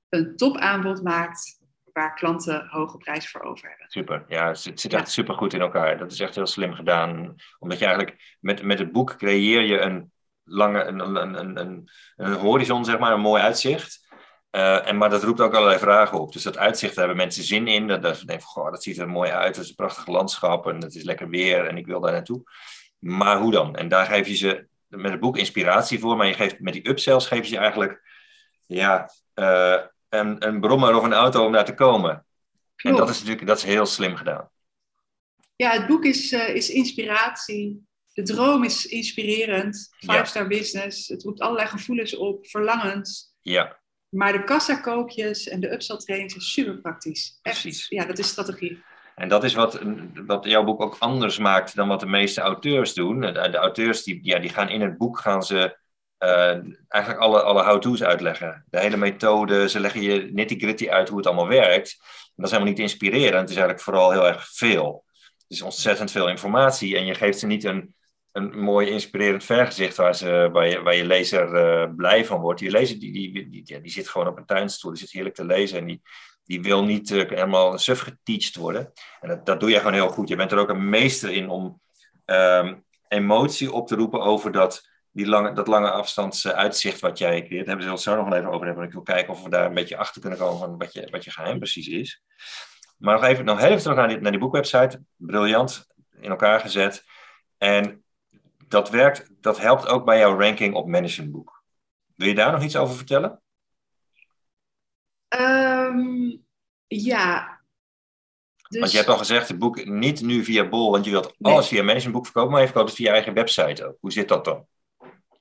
een topaanbod maakt waar klanten hoge prijs voor over hebben. Super, ja, het zit echt ja. super goed in elkaar. Dat is echt heel slim gedaan. Omdat je eigenlijk met, met het boek creëer je een lange, een, een, een, een, een horizon, zeg maar, een mooi uitzicht. Uh, en, maar dat roept ook allerlei vragen op. Dus dat uitzicht, daar hebben mensen zin in. Dat, dat, denken, goh, dat ziet er mooi uit, het is een prachtig landschap en het is lekker weer en ik wil daar naartoe. Maar hoe dan? En daar geef je ze met het boek inspiratie voor, maar je geeft, met die upsells geef je ze eigenlijk ja, uh, een, een brommer of een auto om daar te komen. Klopt. En dat is natuurlijk dat is heel slim gedaan. Ja, het boek is, uh, is inspiratie. De droom is inspirerend. Five-star ja. business. Het roept allerlei gevoelens op, verlangens. Ja. Maar de kassakoopjes en de upsell training zijn super praktisch. Echt, Precies. Ja, dat is strategie. En dat is wat, wat jouw boek ook anders maakt dan wat de meeste auteurs doen. De, auteurs die, ja, die gaan in het boek gaan ze eigenlijk alle, alle how-to's uitleggen. De hele methode, ze leggen je nitty-gritty uit hoe het allemaal werkt. Dat is helemaal niet inspirerend. Het is eigenlijk vooral heel erg veel. Het is ontzettend veel informatie en je geeft ze niet een, een mooi inspirerend vergezicht waar, ze, waar, je, waar je lezer uh, blij van wordt. Die lezer die, die, die, die, zit gewoon op een tuinstoel, die zit heerlijk te lezen en die, die wil niet uh, helemaal suf geteacht worden. En dat, dat doe je gewoon heel goed. Je bent er ook een meester in om um, emotie op te roepen over dat, die lange, dat lange afstandsuitzicht wat jij creëert. Daar hebben ze het zo nog wel even over hebben. Ik wil kijken of we daar een beetje achter kunnen komen van wat je, wat je geheim precies is. Maar nog even, nog heel even terug naar die, naar die boekwebsite. Briljant in elkaar gezet. En dat werkt, dat helpt ook bij jouw ranking op managementboek. Wil je daar nog iets over vertellen? Um, ja. Dus... Want je hebt al gezegd, het boek niet nu via Bol, want je wilt nee. alles via managementboek verkopen, maar je verkoopt het via je eigen website ook. Hoe zit dat dan?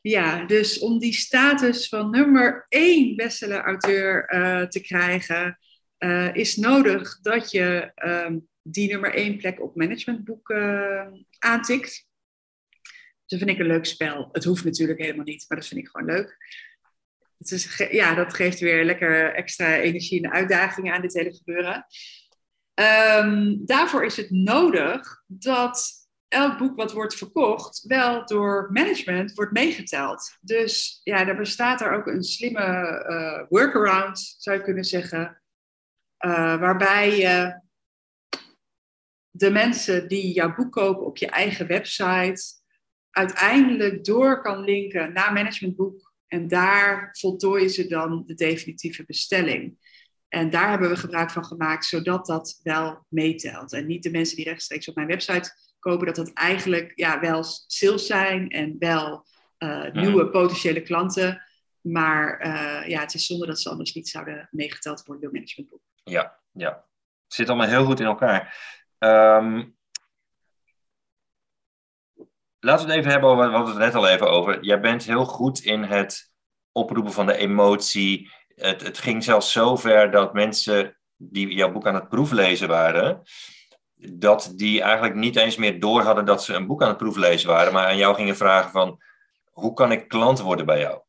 Ja, dus om die status van nummer één bestseller-auteur uh, te krijgen, uh, is nodig dat je um, die nummer één plek op managementboeken aantikt. Dus dat vind ik een leuk spel. Het hoeft natuurlijk helemaal niet, maar dat vind ik gewoon leuk. Ja, dat geeft weer lekker extra energie en uitdagingen aan dit hele gebeuren. Ehm, daarvoor is het nodig dat elk boek wat wordt verkocht wel door management wordt meegeteld. Dus ja, er bestaat er ook een slimme uh, workaround, zou je kunnen zeggen, uh, waarbij je de mensen die jouw boek kopen op je eigen website uiteindelijk door kan linken naar managementboek en daar voltooien ze dan de definitieve bestelling. En daar hebben we gebruik van gemaakt, zodat dat wel meetelt. En niet de mensen die rechtstreeks op mijn website kopen, dat dat eigenlijk ja, wel sales zijn en wel uh, nieuwe potentiële klanten. Maar uh, ja, het is zonde dat ze anders niet zouden meegeteld worden door managementboek. Ja, ja. Het zit allemaal heel goed in elkaar. Um, laten we het even hebben over, we hadden het net al even over. Jij bent heel goed in het oproepen van de emotie. Het, het ging zelfs zo ver dat mensen die jouw boek aan het proeflezen waren, dat die eigenlijk niet eens meer door hadden dat ze een boek aan het proeflezen waren, maar aan jou gingen vragen van, hoe kan ik klant worden bij jou?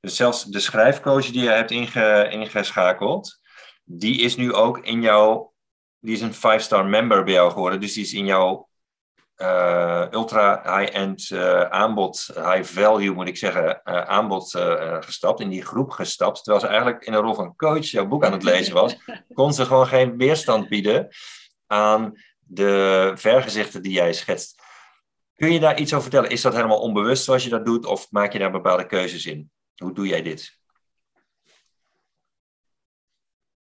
Dus zelfs de schrijfcoach die je hebt inge, ingeschakeld, die is nu ook in jouw, die is een five-star member bij jou geworden, dus die is in jouw uh, ultra high-end uh, aanbod, high value moet ik zeggen, uh, aanbod gestapt, in die groep gestapt. Terwijl ze eigenlijk in de rol van coach jouw boek aan het lezen was, kon ze gewoon geen weerstand bieden aan de vergezichten die jij schetst. Kun je daar iets over vertellen? Is dat helemaal onbewust zoals je dat doet, of maak je daar bepaalde keuzes in? Hoe doe jij dit?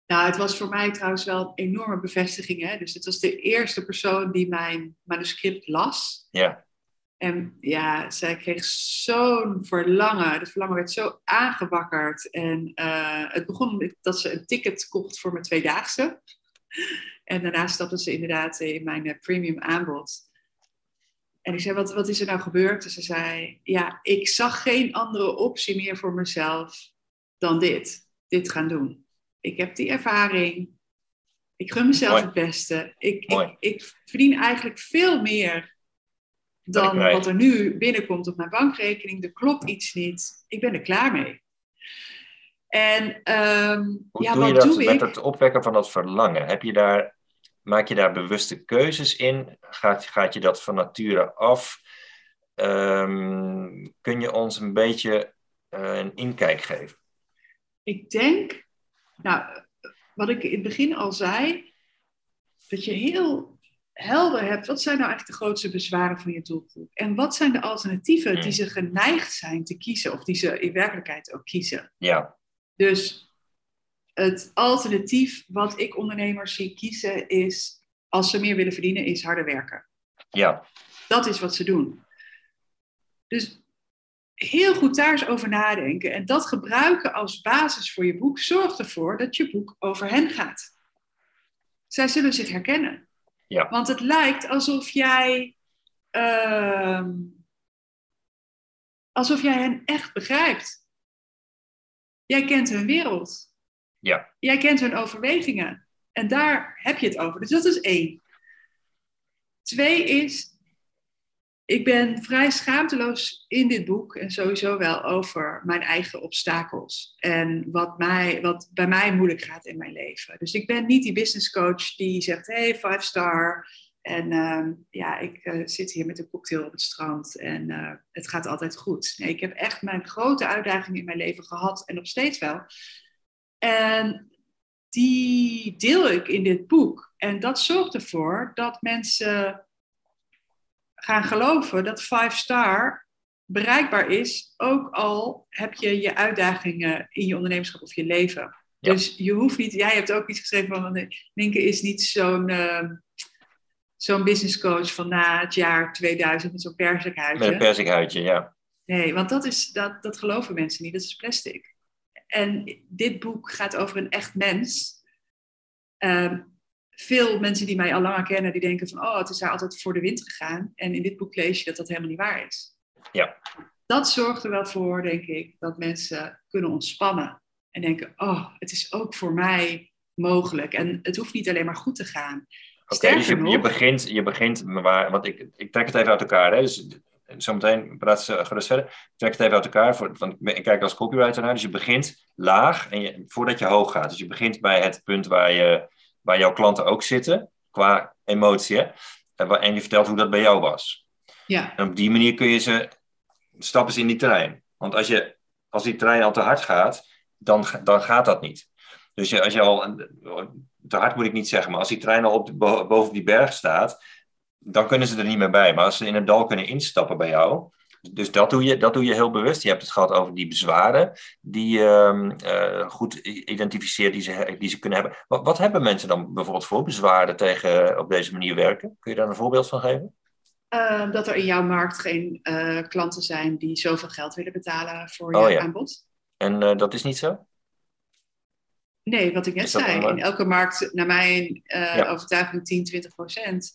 Nou, het was voor mij trouwens wel een enorme bevestiging. Hè? Dus het was de eerste persoon die mijn manuscript las. Ja. En ja, zij kreeg zo'n verlangen. Het verlangen werd zo aangewakkerd. En uh, het begon met dat ze een ticket kocht voor mijn tweedaagse. En daarna stapte ze inderdaad in mijn uh, premium aanbod. En ik zei, wat, wat is er nou gebeurd? En ze zei, ja, ik zag geen andere optie meer voor mezelf dan dit. Dit gaan doen. Ik heb die ervaring. Ik gun mezelf Mooi. het beste. Ik, ik, ik verdien eigenlijk veel meer dan wat er nu binnenkomt op mijn bankrekening. Er klopt iets niet. Ik ben er klaar mee. En ehm, Hoe ja, doe wat je dat doe met ik? het opwekken van dat verlangen? Heb je daar, maak je daar bewuste keuzes in? Gaat, gaat je dat van nature af? Ehm, kun je ons een beetje eh, een inkijk geven? Ik denk, nou, wat ik in het begin al zei, dat je heel helder hebt, wat zijn nou eigenlijk de grootste bezwaren van je doelgroep? En wat zijn de alternatieven Hmm. die ze geneigd zijn te kiezen, of die ze in werkelijkheid ook kiezen? Ja, Dus het alternatief wat ik ondernemers zie kiezen is, als ze meer willen verdienen, is harder werken. ja, Dat is wat ze doen. Dus heel goed daar eens over nadenken en dat gebruiken als basis voor je boek zorgt ervoor dat je boek over hen gaat. Zij zullen zich herkennen. Ja. Want het lijkt alsof jij, ehm, alsof jij hen echt begrijpt. Jij kent hun wereld. Ja, Jij kent hun overwegingen. En daar heb je het over. Dus dat is één. Twee is, ik ben vrij schaamteloos in dit boek en sowieso wel over mijn eigen obstakels. En wat, mij, wat bij mij moeilijk gaat in mijn leven. Dus ik ben niet die business coach die zegt, hey, five star. En ehm, ja, ik eh, zit hier met een cocktail op het strand en eh, het gaat altijd goed. Nee, ik heb echt mijn grote uitdagingen in mijn leven gehad en nog steeds wel. En die deel ik in dit boek. En dat zorgt ervoor dat mensen gaan geloven dat Five Star bereikbaar is, ook al heb je je uitdagingen in je ondernemerschap of je leven. Ja. Dus je hoeft niet, jij hebt ook iets geschreven van, eh, Ninke is niet zo'n eh, zo'n business coach van na het jaar 2000 met zo'n persikhuisje. met een persikhuidje, ja. Nee, want dat, is, dat, dat geloven mensen niet. Dat is plastic. En dit boek gaat over een echt mens. Ehm, veel mensen die mij al langer kennen, die denken van... oh, het is daar altijd voor de wind gegaan. En in dit boek lees je dat dat helemaal niet waar is. Ja. Dat zorgt er wel voor, denk ik, dat mensen kunnen ontspannen. En denken, oh, het is ook voor mij mogelijk. En het hoeft niet alleen maar goed te gaan. Oké, dus je, begint, je begint waar, want ik, ik trek het even uit elkaar. Hè? Dus zometeen praat ze gerust verder. Trek het even uit elkaar, voor, want ik kijk als copywriter naar. Dus je begint laag en je, voordat je hoog gaat. Dus je begint bij het punt waar, je, waar jouw klanten ook zitten, qua emotie. Hè? En je vertelt hoe dat bij jou was. Ja, En op die manier kun je ze stappen in die trein. Want als, je, als die trein al te hard gaat, dan, dan gaat dat niet. Dus je, als je al, te hard moet ik niet zeggen, maar als die trein al op de, boven die berg staat, dan kunnen ze er niet meer bij. Maar als ze in het dal kunnen instappen bij jou, dus dat doe je, dat doe je heel bewust. Je hebt het gehad over die bezwaren die je ehm, eh, goed identificeert die ze, die ze kunnen hebben. Wat, wat hebben mensen dan bijvoorbeeld voor bezwaren tegen op deze manier werken? Kun je daar een voorbeeld van geven? Eh, dat er in jouw markt geen eh, klanten zijn die zoveel geld willen betalen voor Oh, jouw ja. aanbod. En eh, dat is niet zo? Nee, wat ik net zei. In elke markt, naar mijn eh, Ja. overtuiging, 10, 20 procent.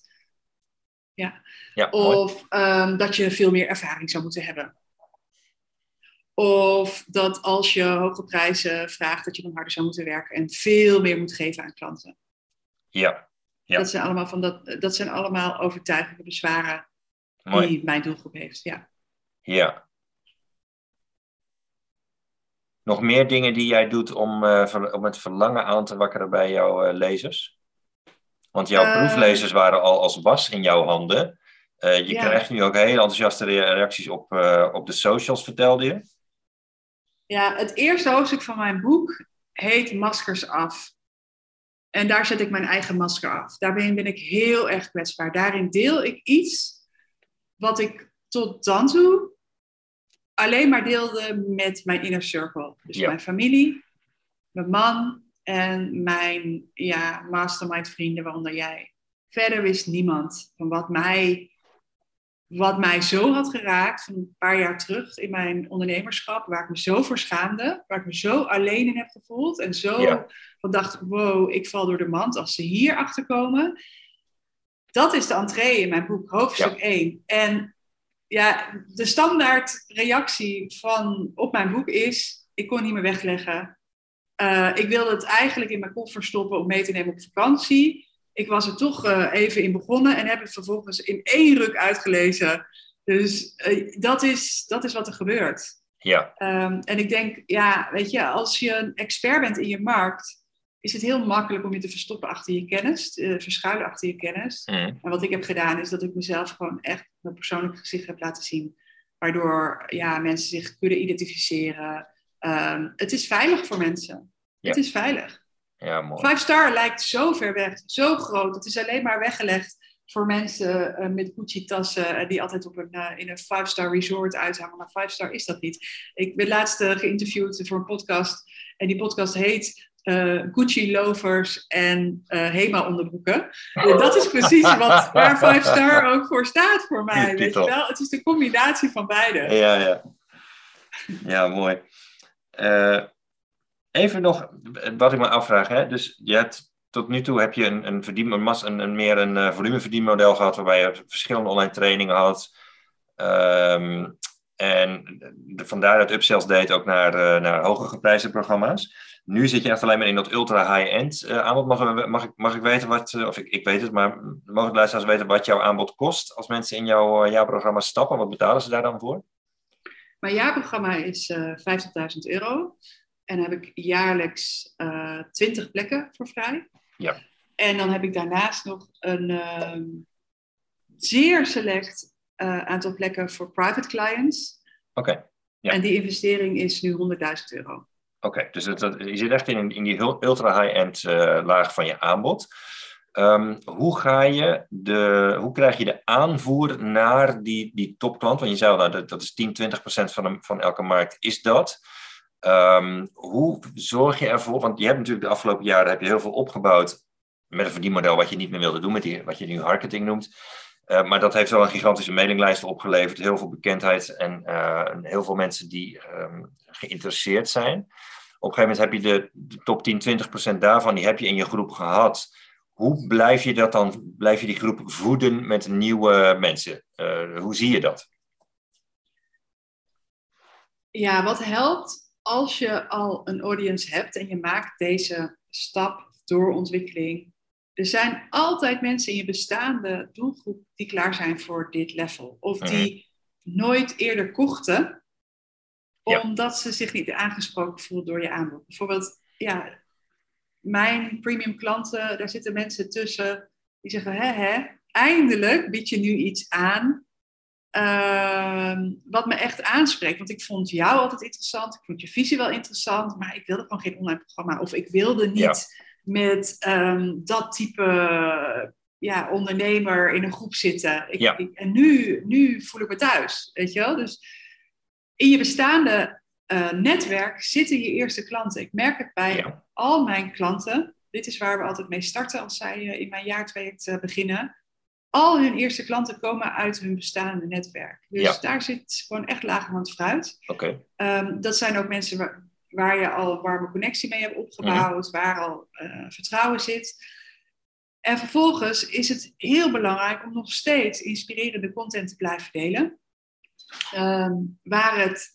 Ja. Of ehm, dat je veel meer ervaring zou moeten hebben. Of dat als je hoge prijzen vraagt, dat je dan harder zou moeten werken en veel meer moet geven aan klanten. Ja, Ja. Dat, zijn allemaal van dat, dat zijn allemaal overtuigende bezwaren mooi. die mijn doelgroep heeft. Ja. Ja. Nog meer dingen die jij doet om, eh, om het verlangen aan te wakkeren bij jouw eh, lezers? Want jouw Eh. proeflezers waren al als was in jouw handen. Eh, je Ja. krijgt nu ook hele enthousiaste rea- reacties op, eh, op de socials, vertelde je. ja, het eerste hoofdstuk van mijn boek heet Maskers af. En daar zet ik mijn eigen masker af. Daarin ben ik heel erg kwetsbaar. Daarin deel ik iets wat ik tot dan toe alleen maar deelde met mijn inner circle. Dus Ja. mijn familie, mijn man en mijn ja, mastermind vrienden, waaronder jij. Verder wist niemand van wat mij, wat mij zo had geraakt van een paar jaar terug in mijn ondernemerschap, waar ik me zo voor schaamde, waar ik me zo alleen in heb gevoeld en zo Ja. van dacht, wow, ik val door de mand als ze hier achter komen. Dat is de entree in mijn boek, hoofdstuk 1. En ja, de standaard reactie van op mijn boek is: ik kon niet meer wegleggen. Eh, ik wilde het eigenlijk in mijn koffer stoppen om mee te nemen op vakantie. Ik was er toch eh, even in begonnen en heb het vervolgens in één ruk uitgelezen. Dus eh, dat, is, dat is wat er gebeurt. Ja, Ehm, en ik denk, ja, weet je, als je een expert bent in je markt, is het heel makkelijk om je te verstoppen achter je kennis, te verschuilen achter je kennis. Mhm. En wat ik heb gedaan is dat ik mezelf gewoon echt mijn persoonlijke gezicht heb laten zien. Waardoor ja, mensen zich kunnen identificeren. Ehm, het is veilig voor mensen. Ja. Het is veilig. ja mooi. Five Star lijkt zo ver weg, zo groot. Het is alleen maar weggelegd voor mensen eh, met Gucci-tassen eh, die altijd op een, eh, in een Five Star resort uithangen. Maar Five Star is dat niet. Ik ben laatst geïnterviewd voor een podcast. En die podcast heet eh, Gucci lovers en eh, Hema onderbroeken. En dat is precies wat, waar Five Star ook voor staat voor mij. Weet je wel? Het is de combinatie van beide. Ja, ja. Ja, mooi. Eh, even nog wat ik me afvraag. Hè? Dus je hebt, tot nu toe heb je een, een, meer een eh, volumeverdienmodel gehad, waarbij je verschillende online trainingen had. Ehm, en de, vandaar dat Upsells deed ook naar, eh, naar hoger geprijsde programma's. Nu zit je echt alleen maar in dat ultra high-end aanbod. Mag, mag, ik, mag ik weten wat, of ik, ik weet het, maar mogen de luisteraars weten wat jouw aanbod kost als mensen in jouw, jouw programma stappen? Wat betalen ze daar dan voor? Mijn jaarprogramma is eh 50.000 euro. En dan heb ik jaarlijks eh 20 plekken voor vrij. Ja. En dan heb ik daarnaast nog een ehm, zeer select eh, aantal plekken voor private clients. Oké. Ja. En die investering is nu 100.000 euro. Oké, dus dat, dat- je zit echt in, in die ultra high-end eh, laag van je aanbod. Ehm, hoe, je de, hoe krijg je de aanvoer naar die, die topklant? Want je zei nou, dat, dat is 10, 20 procent van, van elke markt is dat. Ehm, hoe zorg je ervoor? Want je hebt natuurlijk de afgelopen jaren heb je heel veel opgebouwd met een verdienmodel wat je niet meer wilde doen, met wat je nu marketing noemt. Eh, maar dat heeft wel een gigantische mailinglijst opgeleverd, heel veel bekendheid en eh, heel veel mensen die ehm, geïnteresseerd zijn. Op een gegeven moment heb je de, de top 10, 20 procent daarvan, die heb je in je groep gehad. Hoe blijf je dat dan, blijf je die groep voeden met nieuwe mensen? Eh, hoe zie je dat? Ja, wat helpt als je al een audience hebt en je maakt deze stap, doorontwikkeling, er zijn altijd mensen in je bestaande doelgroep die klaar zijn voor dit level. Of die nooit eerder kochten, Ja. omdat ze zich niet aangesproken voelen door je aanbod. Bijvoorbeeld, ja, mijn premium klanten, daar zitten mensen tussen die zeggen, hè, hè, eindelijk bied je nu iets aan ehm, wat me echt aanspreekt. Want ik vond jou altijd interessant, ik vond je visie wel interessant, maar ik wilde gewoon geen online programma. Of ik wilde niet Ja. met ehm, dat type ja, ondernemer in een groep zitten. Ik, Ja. ik- en nu, nu voel ik me thuis, weet je wel? Dus in je bestaande eh, netwerk zitten je eerste klanten. Ik merk het bij Ja. al mijn klanten. Dit is waar we altijd mee starten als zij eh, in mijn jaartraject eh, beginnen. Al hun eerste klanten komen uit hun bestaande netwerk. Dus Ja. daar zit gewoon echt lagerhand fruit. Oké. Ehm, dat zijn ook mensen waar, waar je al een warme connectie mee hebt opgebouwd, waar al vertrouwen zit. En vervolgens is het heel belangrijk om nog steeds inspirerende content te blijven delen. Ehm, waar het,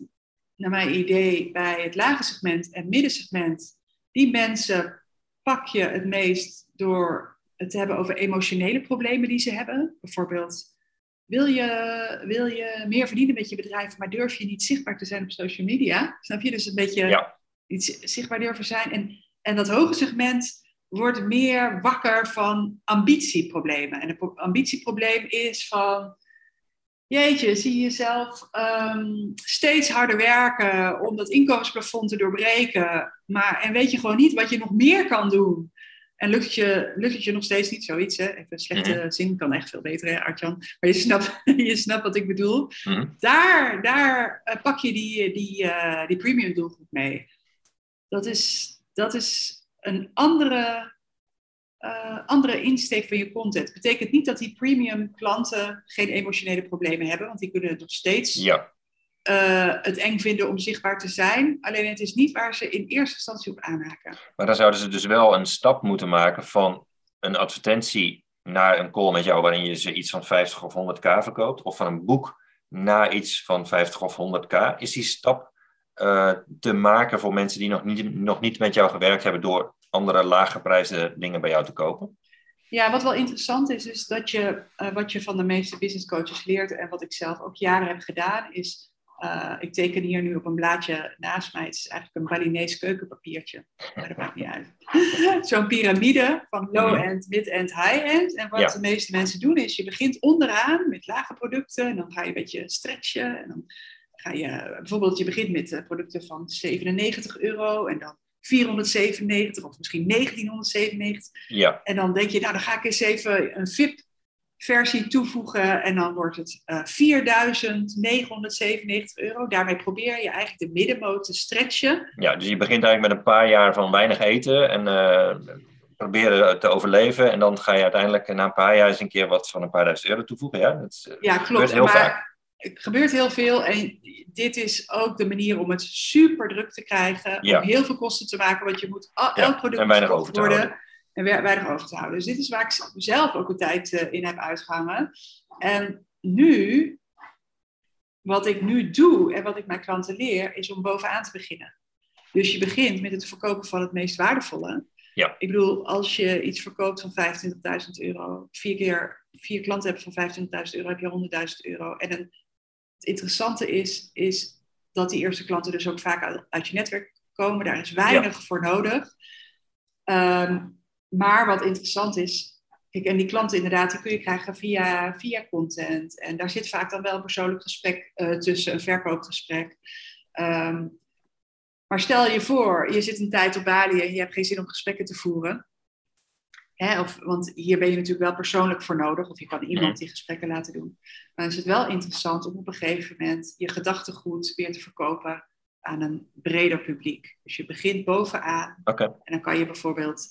naar mijn idee, bij het lage segment en middensegment, die mensen pak je het meest door het te hebben over emotionele problemen die ze hebben. Bijvoorbeeld, wil je, wil je meer verdienen met je bedrijf, maar durf je niet zichtbaar te zijn op social media? Snap je? Dus een beetje Ja. iets zichtbaar durven zijn. En, en dat hoge segment wordt meer wakker van ambitieproblemen. En het pro- ambitieprobleem is van, jeetje, zie je jezelf ehm, steeds harder werken om dat inkomensplafond te doorbreken. Maar, en weet je gewoon niet wat je nog meer kan doen. En lukt het je, lukt het je nog steeds niet zoiets, hè? Even een slechte zin, kan echt veel beter, hè, Artjan? Maar je snapt, je snapt wat ik bedoel. Mhm. Daar, daar eh, pak je die, die, eh, die premium doelgroep mee. Dat is, dat is een andere, eh, andere insteek van je content. Betekent niet dat die premium klanten geen emotionele problemen hebben, want die kunnen nog steeds Ja. eh, het eng vinden om zichtbaar te zijn. Alleen het is niet waar ze in eerste instantie op aanhaken. Maar dan zouden ze dus wel een stap moeten maken van een advertentie naar een call met jou waarin je ze iets van 50 of 100k verkoopt, of van een boek naar iets van 50 of 100k. Is die stap eh, te maken voor mensen die nog niet, nog niet met jou gewerkt hebben door andere laaggeprijsde dingen bij jou te kopen? Ja, wat wel interessant is, is dat je, eh, wat je van de meeste business coaches leert en wat ik zelf ook jaren heb gedaan, is, eh, ik teken hier nu op een blaadje naast mij, het is eigenlijk een Balinese keukenpapiertje, maar dat maakt niet uit. Zo'n piramide van low-end, mid-end, high-end. En wat Ja. de meeste mensen doen is, je begint onderaan met lage producten en dan ga je een beetje stretchen en dan ga je, bijvoorbeeld je begint met eh, producten van 97 euro en dan 497 of misschien 1997. Ja, En dan denk je, nou dan ga ik eens even een VIP-versie toevoegen. En dan wordt het eh 4.997 euro. Daarmee probeer je eigenlijk de middenmoot te stretchen. ja, dus je begint eigenlijk met een paar jaar van weinig eten en eh, proberen te overleven. En dan ga je uiteindelijk na een paar jaar eens een keer wat van een paar duizend euro toevoegen. Ja, dat is, eh, Ja, gebeurt klopt. heel maar vaak. Het gebeurt heel veel. En dit is ook de manier om het super druk te krijgen. Ja. Om heel veel kosten te maken. Want je moet al, Ja, elk product en weinig moet over te worden. houden. En we- weinig over te houden. Dus dit is waar ik zelf ook een tijd eh, in heb uitgehangen. En nu, wat ik nu doe en wat ik mijn klanten leer, is om bovenaan te beginnen. Dus je begint met het verkopen van het meest waardevolle. Ja. Ik bedoel, als je iets verkoopt van 25.000 euro, vier keer vier klanten hebt van 25.000 euro, heb je 100.000 euro. En een- interessante is, is dat die eerste klanten dus ook vaak uit, uit je netwerk komen. Daar is weinig voor nodig. Ehm, maar wat interessant is, kijk, en die klanten inderdaad, die kun je krijgen via, via content. En daar zit vaak dan wel een persoonlijk gesprek eh, tussen, een verkoopgesprek. Ehm, maar stel je voor, je zit een tijd op Bali en je hebt geen zin om gesprekken te voeren. Hè, of, want hier ben je natuurlijk wel persoonlijk voor nodig, of je kan iemand die gesprekken laten doen. Maar dan is het wel interessant om op een gegeven moment je gedachtegoed weer te verkopen aan een breder publiek. Dus je begint bovenaan Oké, en dan kan je bijvoorbeeld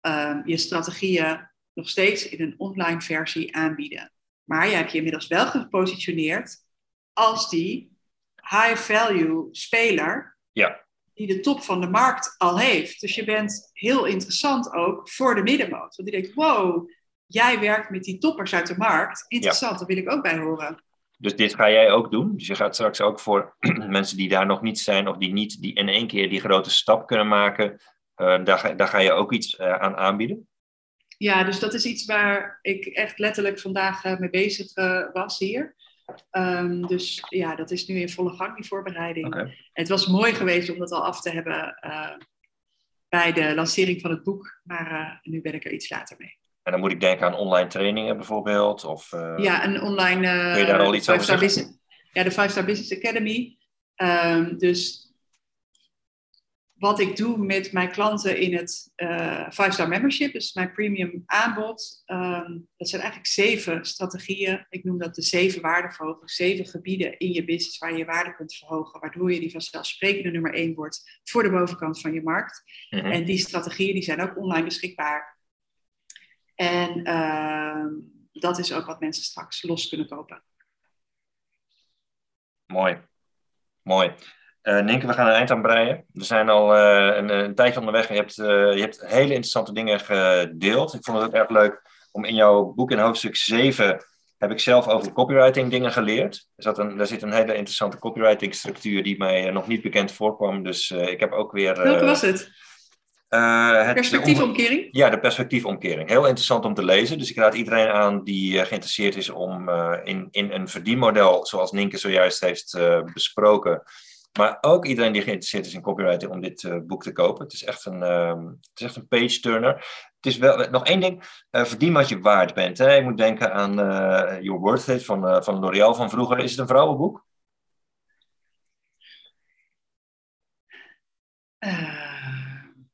ehm, je strategieën nog steeds in een online versie aanbieden. Maar je hebt je inmiddels wel gepositioneerd als die high-value speler Ja. Die de top van de markt al heeft. Dus je bent heel interessant ook voor de middenmoot. Want die denkt, wow, jij werkt met die toppers uit de markt. Interessant, daar wil ik ook bij horen. Dus dit ga jij ook doen. Dus je gaat straks ook voor mensen die daar nog niet zijn of die niet die in één keer die grote stap kunnen maken, eh, daar, ga, daar ga je ook iets eh, aan aanbieden. Ja, dus dat is iets waar ik echt letterlijk vandaag uh, mee bezig was hier. Um, dus ja, dat is nu in volle gang, die voorbereiding. Okay. Het was mooi geweest om dat al af te hebben uh, bij de lancering van het boek, maar nu ben ik er iets later mee. En dan moet ik denken aan online trainingen bijvoorbeeld? Of, ja, een online... Kun je daar al iets over zeggen? Business, ja, de Five Star Business Academy. Um, dus wat ik doe met mijn klanten in het uh, Five Star Membership, dus mijn premium aanbod. Um, dat zijn eigenlijk zeven strategieën. Ik noem dat de zeven waardeverhogers, zeven gebieden in je business waar je je waarde kunt verhogen, waardoor je die vanzelfsprekende nummer één wordt voor de bovenkant van je markt. Mhm. En die strategieën die zijn ook online beschikbaar. En uh, dat is ook wat mensen straks los kunnen kopen. Mooi. Mooi. Uh, Ninke, we gaan een eind aan breien. We zijn al uh, een, een, tijdje onderweg. Je hebt, uh, je hebt hele interessante dingen gedeeld. Ik vond het ook erg leuk om in jouw boek in hoofdstuk 7 heb ik zelf over copywriting dingen geleerd. Er, zat een, daar zit een hele interessante copywriting structuur die mij nog niet bekend voorkwam. Dus ik heb ook weer... Welke was het? het perspectiefomkering? Ja, de perspectiefomkering. Heel interessant om te lezen. Dus ik raad iedereen aan die geïnteresseerd is om in, in een verdienmodel, zoals Ninke zojuist heeft besproken, maar ook iedereen die geïnteresseerd is in copywriting om dit uh, boek te kopen. Het is echt een, uh, het is echt een page turner. Het is wel nog één ding. Uh, verdien wat je waard bent. Hè? Je moet denken aan Your Worth It van, van L'Oreal van vroeger. Is het een vrouwenboek?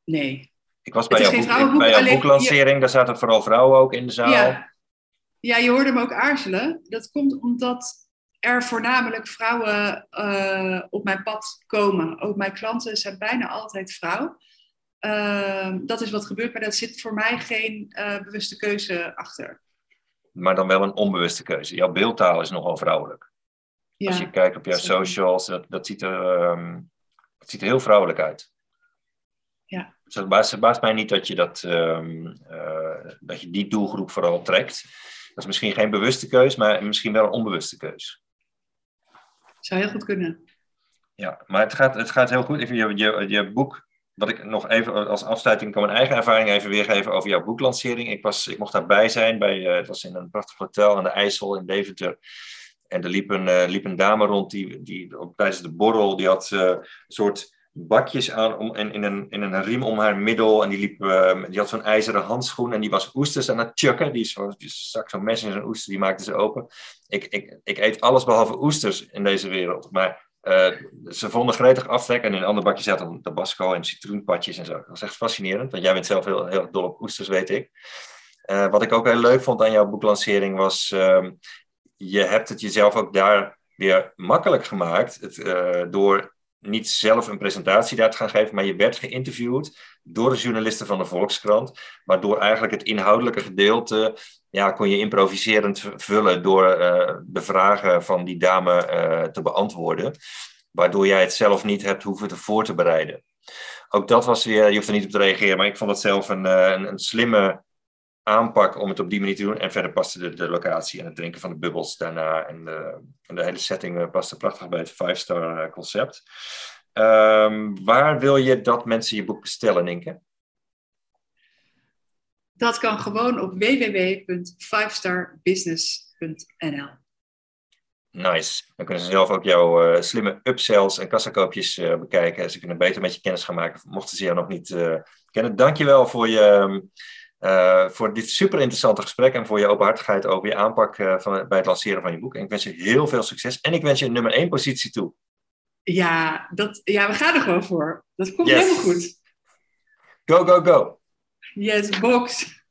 nee. Ik was bij jouw, boek, bij jouw boeklancering. Je... Daar zaten vooral vrouwen ook in de zaal. Ja. ja, je hoorde hem ook aarzelen. Dat komt omdat er voornamelijk vrouwen uh, op mijn pad komen. Ook mijn klanten zijn bijna altijd vrouw. Uh, dat is wat gebeurt, maar daar zit voor mij geen uh, bewuste keuze achter. Maar dan wel een onbewuste keuze. Jouw beeldtaal is nogal vrouwelijk. Ja, Als je kijkt op jouw socials, dat, dat, ziet er, um, dat ziet er heel vrouwelijk uit. Ja. Dus het baast, baast mij niet dat je, dat, um, dat je die doelgroep vooral trekt. Dat is misschien geen bewuste keus, maar misschien wel een onbewuste keus. Zou heel goed kunnen. Ja, maar het gaat, het gaat heel goed. Even je, je, je boek, wat ik nog even als afsluiting kan mijn eigen ervaring even weergeven over jouw boeklancering. Ik, was, ik mocht daarbij zijn, bij, uh, het was in een prachtig hotel aan de IJssel in Deventer. En er liep een, uh, liep een dame rond die, die op, tijdens de borrel, die had uh, een soort bakjes aan om, in, in, een, in een riem om haar middel. En die, liep, die had zo'n ijzeren handschoen en die was oesters aan het chucken. Die, zo, die stak zo'n mes in zijn oester, die maakte ze open. Ik, ik, ik eet alles behalve oesters in deze wereld. Maar uh, ze vonden gretig aftrek en in een ander bakje zaten tabasco en citroenpatjes en zo. Dat was echt fascinerend, want jij bent zelf heel, heel dol op oesters, weet ik. Uh, wat ik ook heel leuk vond aan jouw boeklancering was, uh, je hebt het jezelf ook daar weer makkelijk gemaakt het, door niet zelf een presentatie daar te gaan geven, maar je werd geïnterviewd door de journalisten van de Volkskrant, waardoor eigenlijk het inhoudelijke gedeelte ja, kon je improviserend vullen door uh, de vragen van die dame uh, te beantwoorden, waardoor jij het zelf niet hebt hoeven te voor te bereiden. Ook dat was weer, je hoeft er niet op te reageren, maar ik vond het zelf een, een, een slimme aanpak om het op die manier te doen. En verder paste de, de locatie en het drinken van de bubbels daarna. En de, en de hele setting paste prachtig bij het five-star concept. Um, waar wil je dat mensen je boek bestellen, Ninke? Dat kan gewoon op www.fivestarbusiness.nl. Nice. Dan kunnen ze zelf ook jouw uh, slimme upsells en kassakoopjes uh, bekijken. Ze kunnen beter met je kennis gaan maken, mochten ze jou nog niet uh, kennen. Dankjewel voor je... Uh, voor dit super interessante gesprek en voor je openhartigheid over je aanpak uh, van, bij het lanceren van je boek. En ik wens je heel veel succes en ik wens je een nummer 1 positie toe. Ja, dat, ja, we gaan er gewoon voor. Dat komt yes. helemaal goed. Go, go, go. Yes, box.